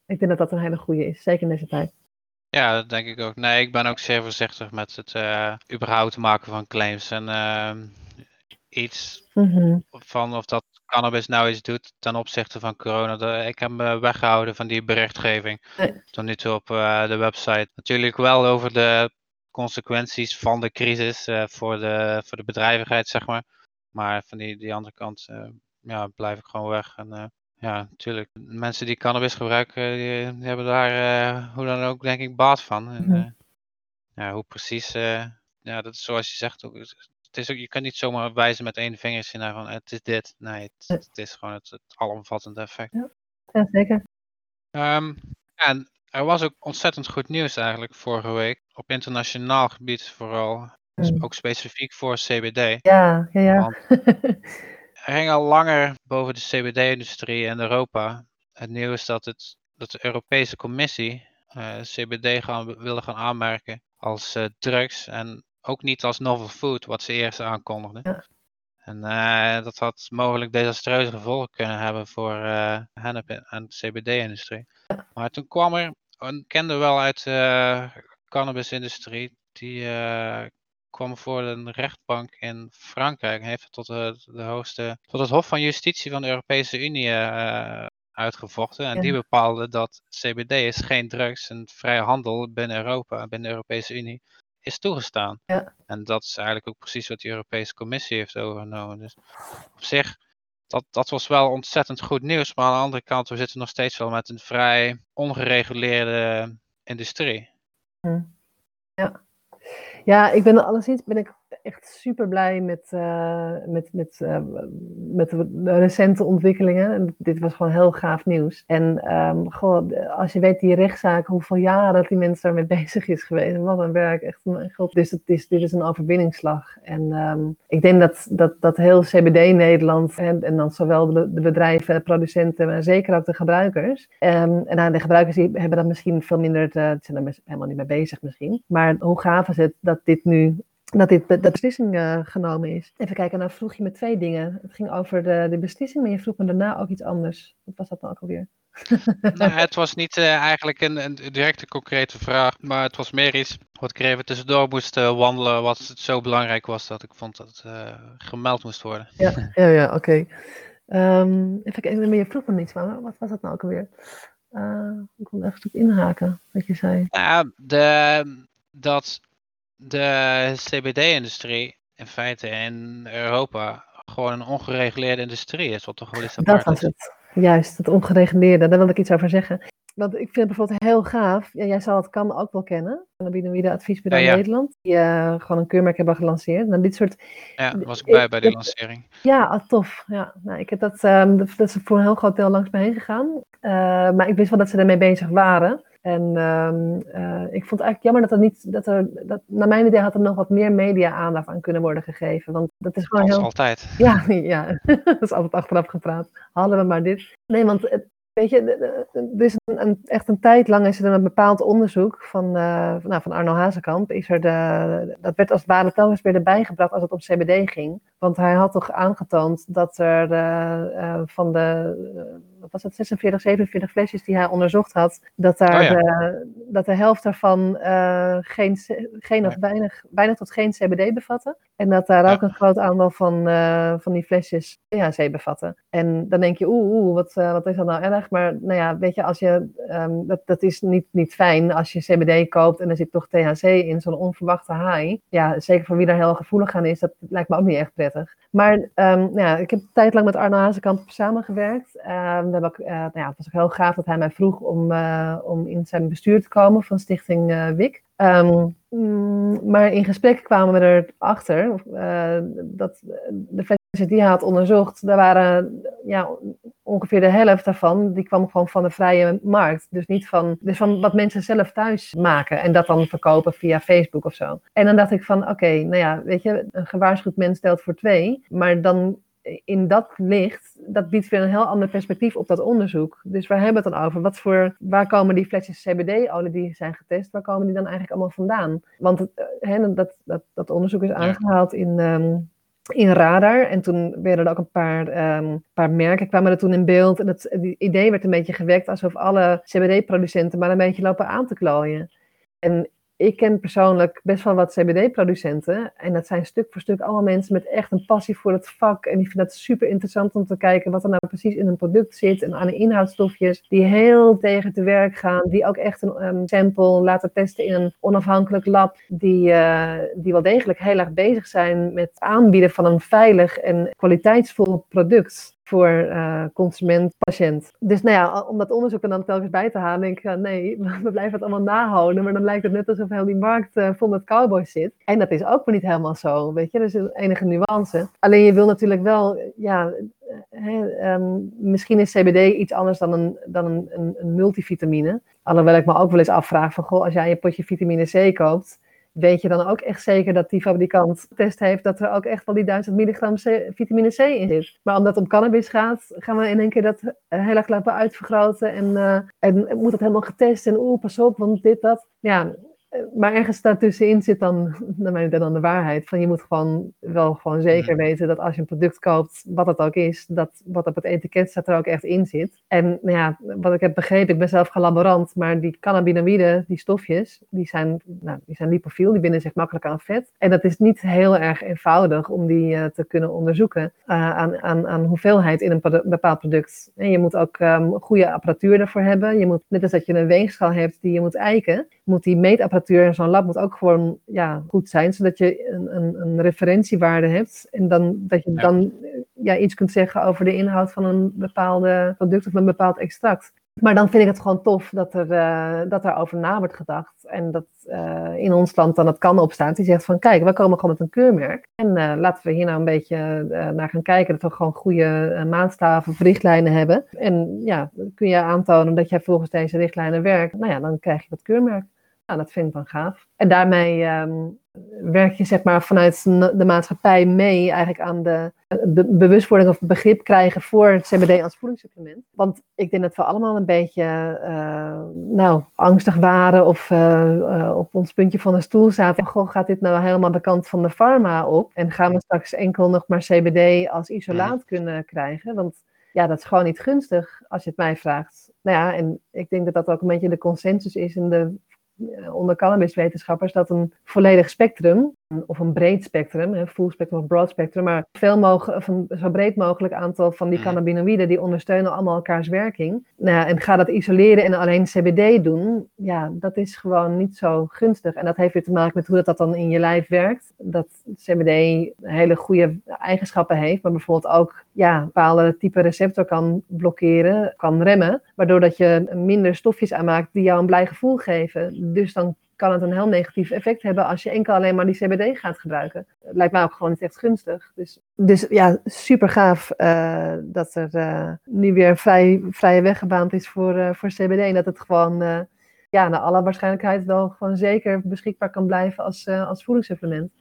ik denk dat dat een hele goede is, zeker in deze tijd.
Ja, dat denk ik ook. Nee, ik ben ook zeer voorzichtig met het überhaupt maken van claims. En iets mm -hmm. van of dat cannabis nou iets doet ten opzichte van corona. Ik heb me weggehouden van die berichtgeving
nee.
tot nu toe op uh, de website. Natuurlijk wel over de consequenties van de crisis uh, voor, de, voor de bedrijvigheid, zeg maar. Maar van die, die andere kant ja, blijf ik gewoon weg. En ja, natuurlijk. Mensen die cannabis gebruiken, die, die hebben daar hoe dan ook denk ik baat van. En, ja, hoe precies, ja, dat is zoals je zegt ook het is ook, je kan niet zomaar wijzen met één vingertje naar van het is dit. Nee, het, het is gewoon het, het alomvattende effect.
Ja, ja zeker.
Um, en er was ook ontzettend goed nieuws eigenlijk vorige week. Op internationaal gebied vooral. Dus ook specifiek voor CBD.
Ja, ja, ja. [LAUGHS]
ging al langer boven de CBD-industrie in Europa. Het nieuws dat, het, dat de Europese Commissie uh, CBD gaan, wilde gaan aanmerken als uh, drugs. En ook niet als novel food, wat ze eerst aankondigden.
Ja.
En uh, dat had mogelijk desastreuze gevolgen kunnen hebben voor hennep en de CBD-industrie.
Ja.
Maar toen kwam er, een kende wel uit de cannabis-industrie, die kwam voor een rechtbank in Frankrijk. Heeft het tot, de, de hoogste, tot het Hof van Justitie van de Europese Unie uitgevochten. En
Ja.
die bepaalde dat CBD is geen drugs en vrije handel binnen Europa, binnen de Europese Unie is toegestaan.
Ja.
En dat is eigenlijk ook precies wat de Europese Commissie heeft overgenomen. Dus op zich, dat, dat was wel ontzettend goed nieuws. Maar aan de andere kant, we zitten nog steeds wel met een vrij ongereguleerde industrie.
Hm. Ja. Ja, ik ben alleszins ben ik echt super blij met, uh, met, met, uh, met de recente ontwikkelingen. En dit was gewoon heel gaaf nieuws. En um, als je weet die rechtszaak, hoeveel jaren die mensen daarmee [LAUGHS] bezig is geweest. Wat een werk, echt een groot. Dus is, dit is een overwinningsslag. En um, ik denk dat, dat, dat heel CBD Nederland, en, en dan zowel de, bedrijven, de producenten, maar zeker ook de gebruikers. Um, en nou, de gebruikers die hebben dat misschien veel minder, te, zijn er helemaal niet mee bezig misschien. Maar hoe gaaf is het dat dat dit nu dat dit de beslissing uh, genomen is. Even kijken, nou vroeg je me twee dingen. Het ging over de, de beslissing, maar je vroeg me daarna ook iets anders. Wat was dat nou ook alweer? [LAUGHS]
nou, het was niet uh, eigenlijk een, een, directe concrete vraag, maar het was meer iets wat ik er even tussendoor moest uh, wandelen, wat het zo belangrijk was dat ik vond dat het gemeld moest worden.
Ja, ja, ja oké. Okay. Um, even kijken, je vroeg me niets van, wat was dat nou ook alweer? ik kon even op inhaken, wat je zei.
Nou, de, dat de CBD-industrie in feite in Europa gewoon een ongereguleerde industrie is, wat toch wel eens
Dat was het. Juist, het ongereguleerde, daar wil ik iets over zeggen. Want ik vind het bijvoorbeeld heel gaaf, ja, jij zal het kan ook wel kennen, de Adviesbureau ja, ja. Nederland, die uh, gewoon een keurmerk hebben gelanceerd. Nou, dit soort...
Ja, was ik bij bij die lancering.
Ja, ah, tof. Ja, nou, ik heb dat, um, dat, is voor een heel groot deel langs me heen gegaan. Uh, maar ik wist wel dat ze ermee bezig waren. En um, uh, ik vond het eigenlijk jammer dat er niet, dat er, dat, naar mijn idee had er nog wat meer media-aandacht aan kunnen worden gegeven. Want dat is gewoon heel.
altijd. [LAUGHS]
Ja, ja, [LAUGHS] dat is altijd achteraf gepraat. Hadden we maar dit. Nee, want het, Weet je, er is een, een, echt een tijd lang is er een bepaald onderzoek van, uh, nou, van Arno Hazekamp. Is er de, dat werd als het ware telkens weer erbij gebracht als het om CBD ging. Want hij had toch aangetoond dat er uh, van de, wat was het, 46, 47 flesjes die hij onderzocht had, dat, daar oh de, dat de helft daarvan geen, geen of weinig, weinig tot geen CBD bevatte. En dat daar ook een groot aantal van, van die flesjes THC bevatten. En dan denk je, oeh, oeh wat, wat is dat nou erg? Maar nou ja, weet je, als je, um, dat, dat is niet, niet fijn als je CBD koopt en er zit toch THC in, zo'n onverwachte high. Ja, zeker voor wie daar heel gevoelig aan is, dat lijkt me ook niet echt prettig. Maar um, nou ja, ik heb een tijd lang met Arno Hazekamp samengewerkt. Um, uh, nou ja, het was ook heel gaaf dat hij mij vroeg om, uh, om in zijn bestuur te komen van Stichting uh, WIC. Um, maar in gesprek kwamen we erachter dat de flesjes die hij had onderzocht, daar waren ja, ongeveer de helft daarvan, die kwam gewoon van de vrije markt. Dus niet van, dus van wat mensen zelf thuis maken en dat dan verkopen via Facebook of zo. En dan dacht ik van, oké, nou ja, weet je, een gewaarschuwd mens stelt voor twee, maar dan in dat licht, dat biedt weer een heel ander perspectief op dat onderzoek. Dus waar hebben we het dan over? Wat voor, waar komen die flesjes CBD-olie die zijn getest, waar komen die dan eigenlijk allemaal vandaan? Want het, he, dat, dat, dat onderzoek is aangehaald in, um, in Radar. En toen werden er ook een paar, um, paar merken kwamen er toen in beeld. En het, idee werd een beetje gewekt alsof alle CBD-producenten maar een beetje lopen aan te klooien. En ik ken persoonlijk best wel wat CBD-producenten. En dat zijn stuk voor stuk allemaal mensen met echt een passie voor het vak. En die vinden het super interessant om te kijken wat er nou precies in een product zit. En aan de inhoudstofjes die heel tegen te werk gaan. Die ook echt een um, sample laten testen in een onafhankelijk lab. Die, uh, die wel degelijk heel erg bezig zijn met aanbieden van een veilig en kwaliteitsvol product voor uh, consument, patiënt. Dus nou ja, om dat onderzoek er dan telkens bij te halen, denk ik, uh, nee, [LAUGHS] we blijven het allemaal nahouden, maar dan lijkt het net alsof heel die markt uh, vol met cowboys zit. En dat is ook maar niet helemaal zo, weet je, er is een enige nuance. Alleen je wil natuurlijk wel, ja, He, um, misschien is CBD iets anders dan een, dan een, een, een, multivitamine. Alhoewel ik me ook wel eens afvraag van, goh, als jij een potje vitamine C koopt, weet je dan ook echt zeker dat die fabrikant test heeft dat er ook echt wel die 1000 milligram vitamine C in zit. Maar omdat het om cannabis gaat, gaan we in één keer dat heel erg laten uitvergroten en, uh, en moet dat helemaal getest en oeh, pas op, want dit, dat. Ja, maar ergens daartussenin zit dan, naar mijn dan de waarheid. Van je moet gewoon wel gewoon zeker weten dat als je een product koopt, wat het ook is, dat wat op het etiket staat er ook echt in zit. En nou ja, wat ik heb begrepen, ik ben zelf geen laborant, maar die cannabinoïden, die stofjes, die zijn, nou, die zijn lipofiel, die binden zich makkelijk aan vet. En dat is niet heel erg eenvoudig om die uh, te kunnen onderzoeken uh, aan, aan, aan hoeveelheid in een bepaald product. En je moet ook um, goede apparatuur ervoor hebben. Je moet, net als dat je een weegschaal hebt die je moet eiken, moet die meetapparatuur apparatuur in zo'n lab moet ook gewoon ja, goed zijn, zodat je een, een, een referentiewaarde hebt. En dan, dat je dan ja, iets kunt zeggen over de inhoud van een bepaalde product of een bepaald extract. Maar dan vind ik het gewoon tof dat er, uh, dat er over na wordt gedacht. En dat uh, in ons land dan het kan opstaan. Die zegt van kijk, we komen gewoon met een keurmerk. En uh, laten we hier nou een beetje naar gaan kijken. Dat we gewoon goede maatstaven of richtlijnen hebben. En ja, kun je aantonen dat jij volgens deze richtlijnen werkt. Nou ja, dan krijg je dat keurmerk. Nou, dat vind ik dan gaaf. En daarmee um, werk je zeg maar vanuit de maatschappij mee eigenlijk aan de, bewustwording of begrip krijgen voor het CBD als voedingssupplement. Want ik denk dat we allemaal een beetje uh, nou, angstig waren of uh, op ons puntje van de stoel zaten. Goh, gaat dit nou helemaal de kant van de pharma op? En gaan we straks enkel nog maar CBD als isolaat kunnen krijgen? Want ja, dat is gewoon niet gunstig als je het mij vraagt. Nou ja, en ik denk dat dat ook een beetje de consensus is in de eh, onder cannabiswetenschappers dat een volledig spectrum, of een breed spectrum, full spectrum of broad spectrum, maar veel mogelijk, zo breed mogelijk aantal van die mm. cannabinoïden, die ondersteunen allemaal elkaars werking. Nou ja, en ga dat isoleren en alleen CBD doen, ja, dat is gewoon niet zo gunstig. En dat heeft weer te maken met hoe dat, dat dan in je lijf werkt. Dat CBD hele goede eigenschappen heeft, maar bijvoorbeeld ook ja, bepaalde type receptor kan blokkeren, kan remmen, waardoor dat je minder stofjes aanmaakt die jou een blij gevoel geven. Dus dan kan het een heel negatief effect hebben als je enkel alleen maar die CBD gaat gebruiken. Lijkt mij ook gewoon niet echt gunstig. Dus, dus ja, super gaaf uh, dat er uh, nu weer vrij, vrije weg gebaand is voor, uh, voor CBD. En dat het gewoon, ja, naar alle waarschijnlijkheid wel gewoon zeker beschikbaar kan blijven als, als voedingssupplement.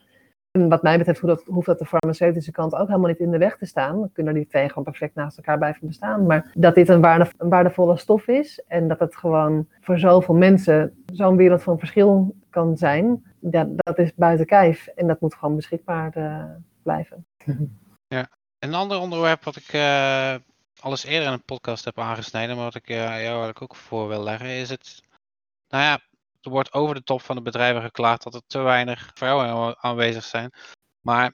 En wat mij betreft hoeft dat, de farmaceutische kant ook helemaal niet in de weg te staan. Dan kunnen die twee gewoon perfect naast elkaar blijven bestaan. Maar dat dit een, waarde, een waardevolle stof is en dat het gewoon voor zoveel mensen zo'n wereld van verschil kan zijn, dat, dat is buiten kijf. En dat moet gewoon beschikbaar uh, blijven. [LAUGHS]
Ja, een ander onderwerp wat ik uh, alles eerder in een podcast heb aangesneden, maar wat ik uh, jou eigenlijk ook voor wil leggen, is het. Nou ja, wordt over de top van de bedrijven geklaagd dat er te weinig vrouwen aanwezig zijn. Maar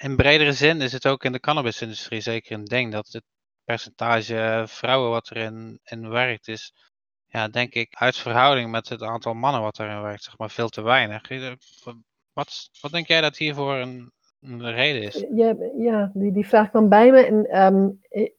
in bredere zin is het ook in de cannabisindustrie zeker een ding dat het percentage vrouwen wat erin in werkt is, ja, denk ik, uit verhouding met het aantal mannen wat erin werkt, zeg maar, veel te weinig. Wat, wat denk jij dat hiervoor een, een reden is.
Ja, ja die, die vraag kwam bij me en ehm,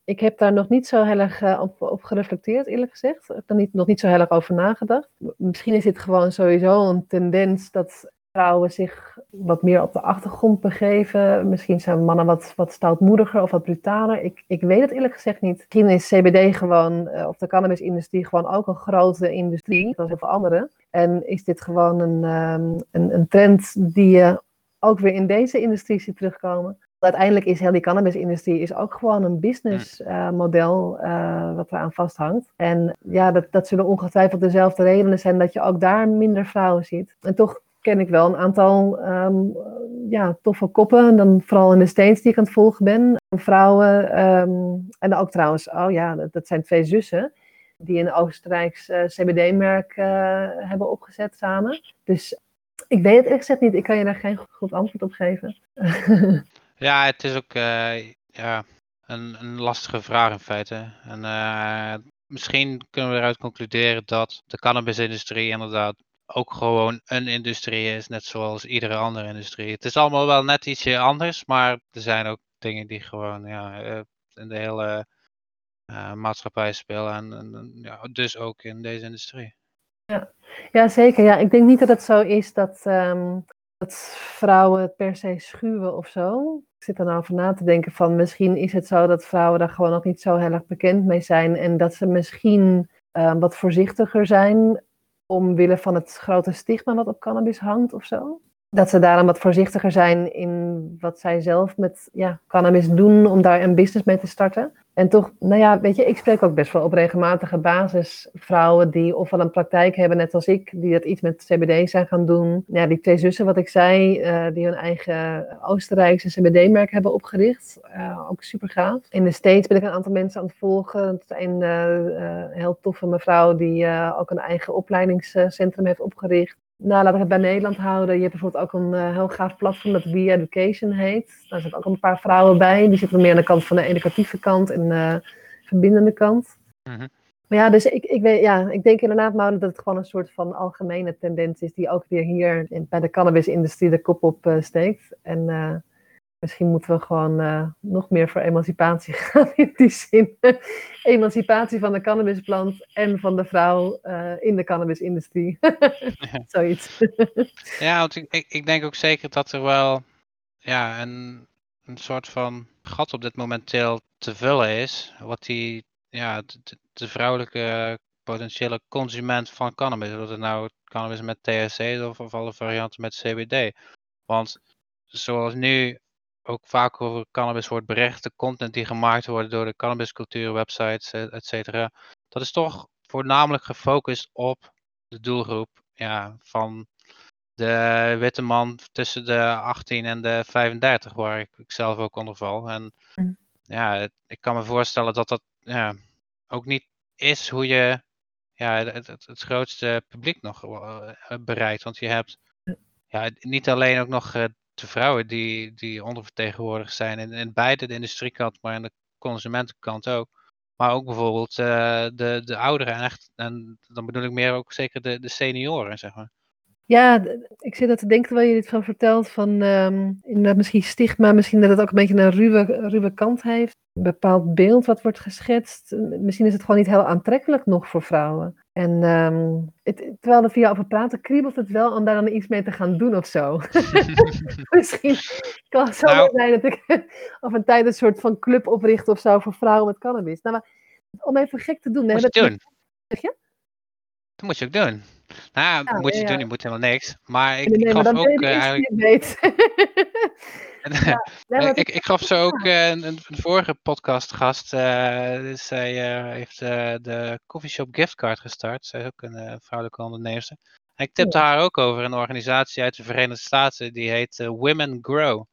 ik, heb daar nog niet zo heel erg uh, op, op gereflecteerd, eerlijk gezegd. Ik heb er niet, nog niet zo heel erg over nagedacht. Misschien is dit gewoon sowieso een tendens dat vrouwen zich wat meer op de achtergrond begeven. Misschien zijn mannen wat, wat stoutmoediger of wat brutaler. Ik, ik weet het eerlijk gezegd niet. Misschien is CBD gewoon, uh, of de cannabisindustrie, gewoon ook een grote industrie, zoals heel veel andere. En is dit gewoon een, um, een, een trend die je ook weer in deze industrie ziet terugkomen. Uiteindelijk is heel die cannabisindustrie is ook gewoon een businessmodel uh, uh, wat eraan vasthangt. En ja, dat, dat zullen ongetwijfeld dezelfde redenen zijn dat je ook daar minder vrouwen ziet. En toch ken ik wel een aantal um, ja, toffe koppen, dan vooral in de States die ik aan het volgen ben. Vrouwen, um, en ook trouwens, oh ja, dat, dat, zijn twee zussen die een Oostenrijks uh, CBD-merk uh, hebben opgezet samen. Dus ik weet het echt gezegd niet. Ik kan je daar geen goed antwoord op geven. [LAUGHS]
ja, het is ook uh, ja, een, een, lastige vraag in feite. En uh, misschien kunnen we eruit concluderen dat de cannabisindustrie inderdaad ook gewoon een industrie is, net zoals iedere andere industrie. Het is allemaal wel net ietsje anders, maar er zijn ook dingen die gewoon ja, uh, in de hele maatschappij spelen en, en ja, dus ook in deze industrie.
Ja. ja, zeker. Ja, ik denk niet dat het zo is dat, um, dat vrouwen het per se schuwen of zo. Ik zit er nou over na te denken van misschien is het zo dat vrouwen daar gewoon nog niet zo heel erg bekend mee zijn. En dat ze misschien um, wat voorzichtiger zijn omwille van het grote stigma wat op cannabis hangt of zo. Dat ze daarom wat voorzichtiger zijn in wat zij zelf met ja, cannabis doen om daar een business mee te starten. En toch, nou ja, weet je, ik spreek ook best wel op regelmatige basis vrouwen die ofwel een praktijk hebben, net als ik, die dat iets met CBD zijn gaan doen. Ja, die twee zussen, wat ik zei, uh, die hun eigen Oostenrijkse CBD-merk hebben opgericht. Uh, ook super gaaf. In de States ben ik een aantal mensen aan het volgen. Een uh, heel toffe mevrouw die ook een eigen opleidingscentrum heeft opgericht. Nou, laten we het bij Nederland houden. Je hebt bijvoorbeeld ook een uh, heel gaaf platform dat We Education heet. Daar zitten ook een paar vrouwen bij. Die zitten meer aan de kant van de educatieve kant en de uh, verbindende kant. Mm -hmm. Maar ja, dus ik, ik, weet, ja, ik denk inderdaad, maar dat het gewoon een soort van algemene tendens is die ook weer hier in, bij de cannabisindustrie de kop op uh, steekt. En Misschien moeten we gewoon uh, nog meer voor emancipatie [LAUGHS] gaan in die zin. emancipatie van de cannabisplant en van de vrouw uh, in de cannabisindustrie. [LAUGHS] Zoiets. [LAUGHS]
ja, want ik, ik denk ook zeker dat er wel ja, een, een soort van gat op dit momenteel te vullen is. Wat die, ja, de, de vrouwelijke potentiële consument van cannabis, of het nou cannabis met THC of, of alle varianten met CBD. Want zoals nu ook vaak over cannabis wordt bericht, de content die gemaakt wordt door de cannabiscultuur, websites, et cetera, dat is toch voornamelijk gefocust op de doelgroep ja, van de witte man tussen de 18 en de 35, waar ik, ik zelf ook onder val. En
Mm.
ja, ik kan me voorstellen dat dat ja, ook niet is hoe je ja, het, het, het grootste publiek nog uh, bereikt. Want je hebt ja, niet alleen ook nog uh, de vrouwen die, die ondervertegenwoordigd zijn in, in beide de industriekant, maar aan de consumentenkant ook. Maar ook bijvoorbeeld uh, de, de ouderen en echt, en dan bedoel ik meer ook zeker de, de senioren, zeg maar.
Ja, ik zit dat te denken terwijl je dit van vertelt, van um, inderdaad misschien stigma, misschien dat het ook een beetje een ruwe, ruwe kant heeft. Een bepaald beeld wat wordt geschetst. Misschien is het gewoon niet heel aantrekkelijk nog voor vrouwen. En um, het, terwijl er via over praten, kriebelt het wel om daar dan iets mee te gaan doen of zo. [LAUGHS] [LAUGHS] misschien kan het zo nou, zijn dat ik [LAUGHS] of een tijd een soort van club opricht of zo voor vrouwen met cannabis. Nou, maar om even gek te doen.
Moet je het doen?
Zeg je?
Dat moet je ook doen. Nou,
Ja,
moet je
ja,
doen, je moet helemaal niks. Maar ik,
Nee,
ik
nee, maar
gaf ook eh, eigenlijk.
die het weet. Ja, nee, maar
ik, ik gaf ze ook eh, een, vorige podcastgast. eh zij eh, heeft eh, de coffeeshop giftcard gestart. Zij is ook een eh, vrouwelijke onderneemster. En ik tipte haar ook over een organisatie uit de Verenigde Staten. Die heet eh, Women Grow.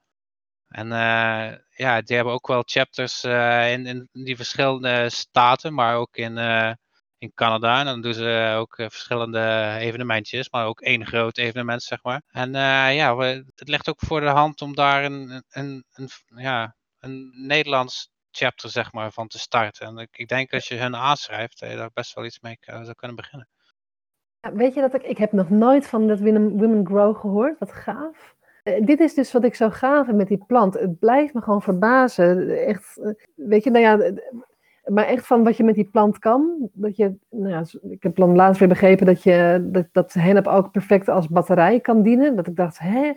En eh, ja, die hebben ook wel chapters eh, in, in die verschillende staten, maar ook in, eh, in Canada. En dan doen ze ook eh, verschillende evenementjes, maar ook één groot evenement, zeg maar. En eh, ja, we, het ligt ook voor de hand om daar een, een, een, ja, een Nederlands chapter, zeg maar, van te starten. En ik, ik denk als je hun aanschrijft, dat je daar best wel iets mee zou kunnen beginnen.
Ja, weet je dat ik, ik heb nog nooit van dat Women, Women Grow gehoord, wat gaaf. Eh, dit is dus wat ik zo gaaf vind met die plant. Het blijft me gewoon verbazen. Echt, weet je, nou ja, maar echt van wat je met die plant kan. Dat je, nou ja, ik heb dan laatst weer begrepen dat, je, dat, dat hennep ook perfect als batterij kan dienen. Dat ik dacht, hè,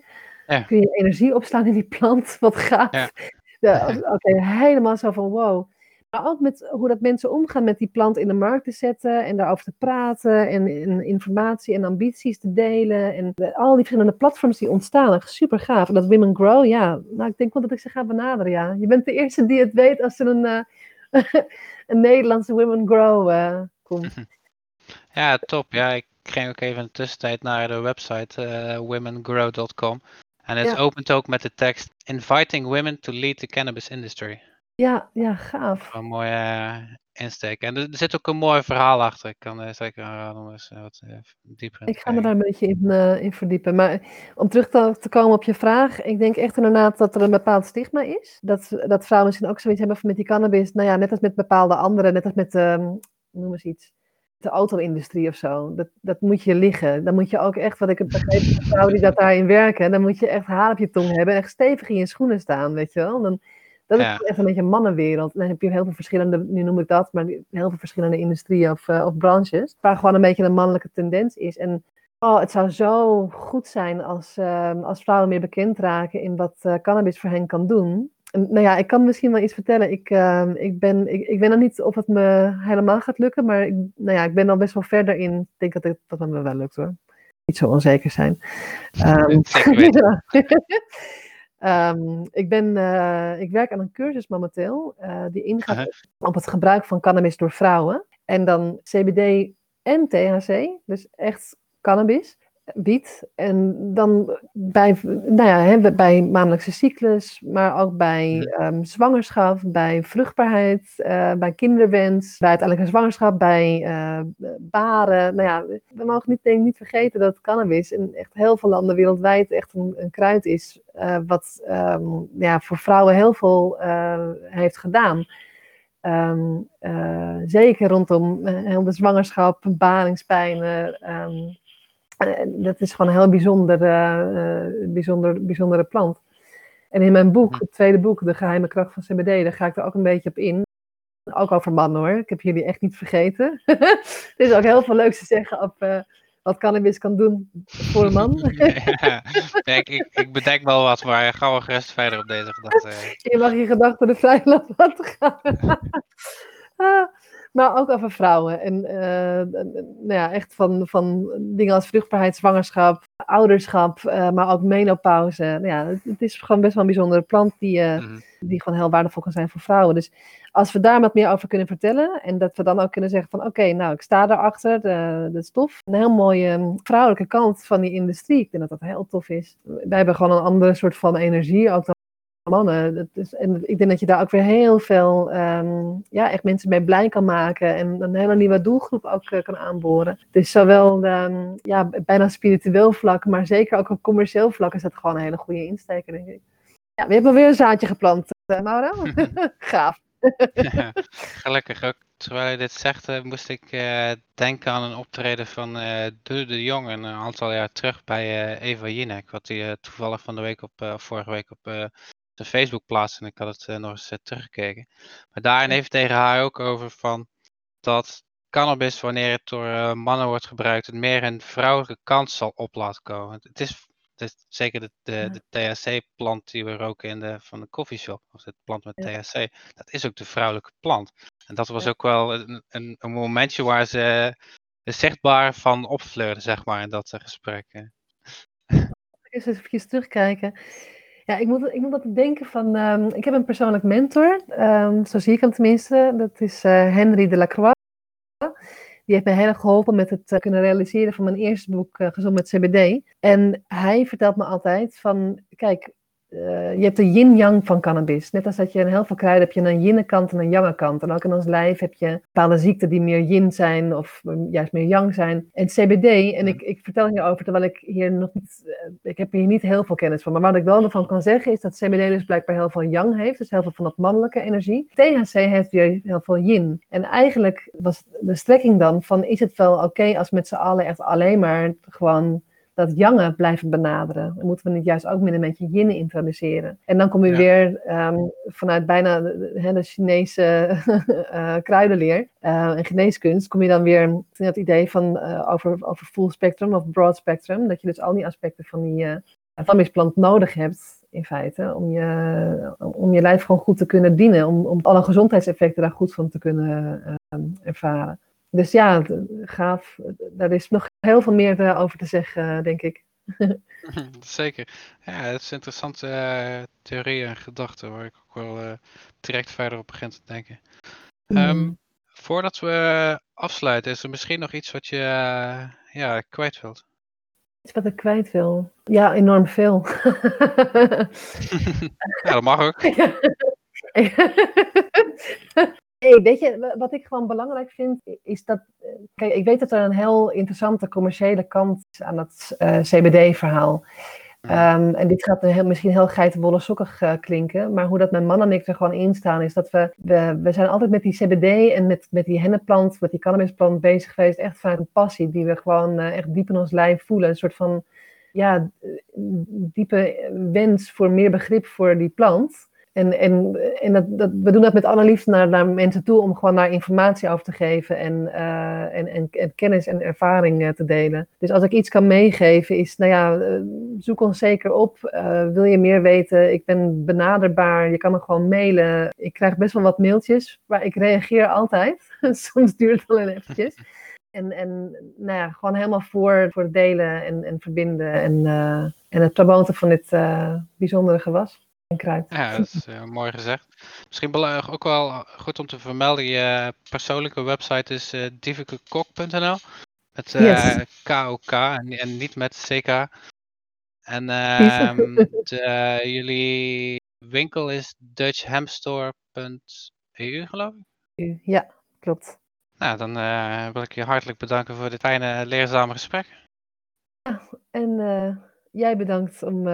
Ja.
kun je energie opslaan in die plant? [LAUGHS] Wat gaaf.
Ja.
Ja, Oké, helemaal zo van wow. Maar ook met hoe dat mensen omgaan met die plant in de markt te zetten en daarover te praten en, en informatie en ambities te delen. En al die verschillende platforms die ontstaan, echt super gaaf. En dat Women Grow, ja, nou ik denk wel dat ik ze ga benaderen, ja. Je bent de eerste die het weet als er een, eh, [LAUGHS] een Nederlandse Women Grow eh, komt. [LAUGHS]
Ja, top. Ja, ik ging ook even in de tussentijd naar de website eh, womengrow.com. En het
Ja.
opent ook met de tekst Inviting women to lead the cannabis industry.
Ja, ja, gaaf.
Een mooie insteek. En er, zit ook een mooi verhaal achter. Ik kan zeker aanraden om eens eh, wat eh, dieper in
Ik ga me daar een beetje in, eh, in verdiepen. Maar om terug te, te komen op je vraag. Ik denk echt inderdaad dat er een bepaald stigma is. Dat, dat vrouwen misschien ook zoiets hebben van met die cannabis. Nou ja, net als met bepaalde anderen. Net als met, ehm noem eens iets. De auto-industrie of zo. Dat, dat moet je liggen. Dan moet je ook echt, wat ik heb begrepen van vrouwen die dat daarin werken. Dan moet je echt haar op je tong hebben. En echt stevig in je schoenen staan, weet je wel. Dan, dat is
Ja.
echt een beetje een mannenwereld. En dan heb je heel veel verschillende, nu noem ik dat, maar heel veel verschillende industrieën of, eh, of branches. Waar gewoon een beetje een mannelijke tendens is. En Oh, het zou zo goed zijn als, ehm, als vrouwen meer bekend raken in wat eh, cannabis voor hen kan doen. En, nou ja, ik kan misschien wel iets vertellen. Ik, ehm, ik, ben, ik, ik weet nog niet of het me helemaal gaat lukken, maar ik, nou ja, ik ben al best wel verder in. Ik denk dat het, dat het me wel lukt hoor. Niet zo onzeker zijn. [LAUGHS]
Zeker [LAUGHS] weten.
Ehm, ik, ben, eh, ik werk aan een cursus momenteel eh, die ingaat op het gebruik van cannabis door vrouwen. En dan CBD en THC, dus echt cannabis, wiet. En dan bij, nou ja, hè, bij maandelijkse cyclus, maar ook bij ehm, zwangerschap, bij vruchtbaarheid, eh, bij kinderwens, bij uiteindelijk een zwangerschap, bij eh, baren. Nou ja, we mogen niet, denk niet vergeten dat cannabis in echt heel veel landen wereldwijd echt een, een kruid is, eh, wat ehm, ja, voor vrouwen heel veel heeft gedaan. Ehm, eh, zeker rondom heel de zwangerschap, balingspijnen. Eh, dat is gewoon een heel bijzonder, eh, eh, bijzonder, bijzondere plant. En in mijn boek,
Mhm.
het tweede boek, De geheime kracht van CBD, daar ga ik er ook een beetje op in. Ook over mannen hoor, ik heb jullie echt niet vergeten. [LAUGHS] er is ook heel veel leuks te zeggen op wat cannabis kan doen voor een man. [LAUGHS]
ja, ik, ik, ik bedenk wel wat, maar ga wel gerust verder op deze gedachte.
Je mag je gedachten er vrij laten gaan. [LAUGHS] Maar ook over vrouwen. En uh, nou ja, echt van, van dingen als vruchtbaarheid, zwangerschap, ouderschap, uh, maar ook menopauze. Nou ja, het, het, is gewoon best wel een bijzondere plant die, uh, mm. die gewoon heel waardevol kan zijn voor vrouwen. Dus als we daar wat meer over kunnen vertellen en dat we dan ook kunnen zeggen van oké, okay, nou ik sta daarachter, de, de stof. Een heel mooie um, vrouwelijke kant van die industrie. Ik denk dat dat heel tof is. Wij hebben gewoon een andere soort van energie ook dan mannen. Dat is, en ik denk dat je daar ook weer heel veel, um, ja, echt mensen mee blij kan maken. En een hele nieuwe doelgroep ook uh, kan aanboren. Dus zowel um, ja, bijna spiritueel vlak, maar zeker ook op commercieel vlak is dat gewoon een hele goede insteek, denk ik. Ja, we hebben weer een zaadje geplant, uh, Mauro. [LAUGHS] Gaaf.
ja, gelukkig ook. Terwijl je dit zegt, uh, moest ik uh, denken aan een optreden van uh, De de Jong een aantal jaar terug bij Eva Jinek. Wat hij toevallig van de week op, vorige week op Facebook plaatste en ik had het uh, nog eens uh, teruggekeken. Maar daarin heeft tegen haar ook over van dat cannabis, wanneer het door uh, mannen wordt gebruikt, het meer een vrouwelijke kant zal op laten komen. Het is, het is zeker de, de, de THC-plant die we roken in de, van de coffeeshop, of het plant met. THC, dat is ook de vrouwelijke plant. En dat was ook wel een, een, een, momentje waar ze zichtbaar van opfleurden, zeg maar, in dat gesprek.
Eens even terugkijken. Ja, ik moet, ik moet altijd denken van, um, ik heb een persoonlijk mentor, um, zo zie ik hem tenminste. Dat is uh, Henry de Lacroix. Die heeft mij heel erg geholpen met het uh, kunnen realiseren van mijn eerste boek, uh, Gezond met CBD. En hij vertelt me altijd van, kijk, uh, je hebt de yin-yang van cannabis. Net als dat je in heel veel kruiden heb je een yin kant en een yang kant. En ook in ons lijf heb je bepaalde ziekten die meer yin zijn of juist meer yang zijn. En CBD, en ik, ik vertel hierover terwijl ik hier nog niet, uh, ik heb hier niet heel veel kennis van. Maar wat ik wel ervan kan zeggen is dat CBD dus blijkbaar heel veel yang heeft. Dus heel veel van dat mannelijke energie. THC heeft weer heel veel yin. En eigenlijk was de strekking dan van is het wel oké okay als met z'n allen echt alleen maar gewoon dat jangen blijven benaderen. Dan moeten we het juist ook met een beetje yin introduceren. En dan kom je ja. weer um, vanuit bijna de, de Chinese uh, [LAUGHS] kruidenleer uh, en geneeskunst, kom je dan weer het idee van uh, over, over full spectrum of broad spectrum. Dat je dus al die aspecten van die uh, plant nodig hebt in feite, om je, om je lijf gewoon goed te kunnen dienen, om, om alle gezondheidseffecten daar goed van te kunnen ervaren dus ja, gaaf. Daar is nog heel veel meer over te zeggen, denk ik. [LAUGHS]
Zeker. Ja, het is een interessante uh, theorie en gedachte waar ik ook wel uh, direct verder op begin te denken. Mm. Um, voordat we afsluiten, is er misschien nog iets wat je uh, ja, kwijt wilt?
Iets wat ik kwijt wil? Ja, enorm veel. [LAUGHS]
ja, dat mag ook. [LAUGHS]
Nee, weet je, wat ik gewoon belangrijk vind, is dat. Kijk, ik weet dat er een heel interessante commerciële kant is aan het uh, CBD-verhaal. Um, en dit gaat heel, misschien heel geitenwolle sokkig uh, klinken, maar hoe dat mijn man en ik er gewoon in staan, is dat we, we, we zijn altijd met die CBD en met, met die hennepplant, met die cannabisplant bezig geweest, echt vanuit een passie die we gewoon uh, echt diep in ons lijf voelen. Een soort van, ja, diepe wens voor meer begrip voor die plant. En, en, en dat, dat, we doen dat met alle liefde naar, naar mensen toe om gewoon daar informatie over te geven en, uh, en, en, en, kennis en ervaring uh, te delen. Dus als ik iets kan meegeven is, nou ja, uh, zoek ons zeker op. wil je meer weten? Ik ben benaderbaar. Je kan me gewoon mailen. Ik krijg best wel wat mailtjes, maar ik reageer altijd. [LAUGHS] Soms duurt het wel eventjes. En, en nou ja, gewoon helemaal voor, voor delen en, en verbinden en, en het promoten van dit bijzondere gewas.
Ja, dat is uh, [LAUGHS] mooi gezegd. Misschien ook wel goed om te vermelden, je persoonlijke website is uh, divekekok.nl met uh, yes. KOK en, en, niet met CK. En um, [LAUGHS] de, jullie winkel is dutchhamstore.eu geloof
ik? Ja, klopt.
Nou, dan wil ik je hartelijk bedanken voor dit fijne leerzame gesprek.
Ja, en jij bedankt om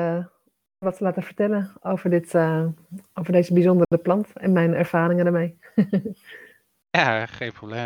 wat te laten vertellen over, dit, uh, over deze bijzondere plant en mijn ervaringen ermee. [LAUGHS]
ja, geen probleem.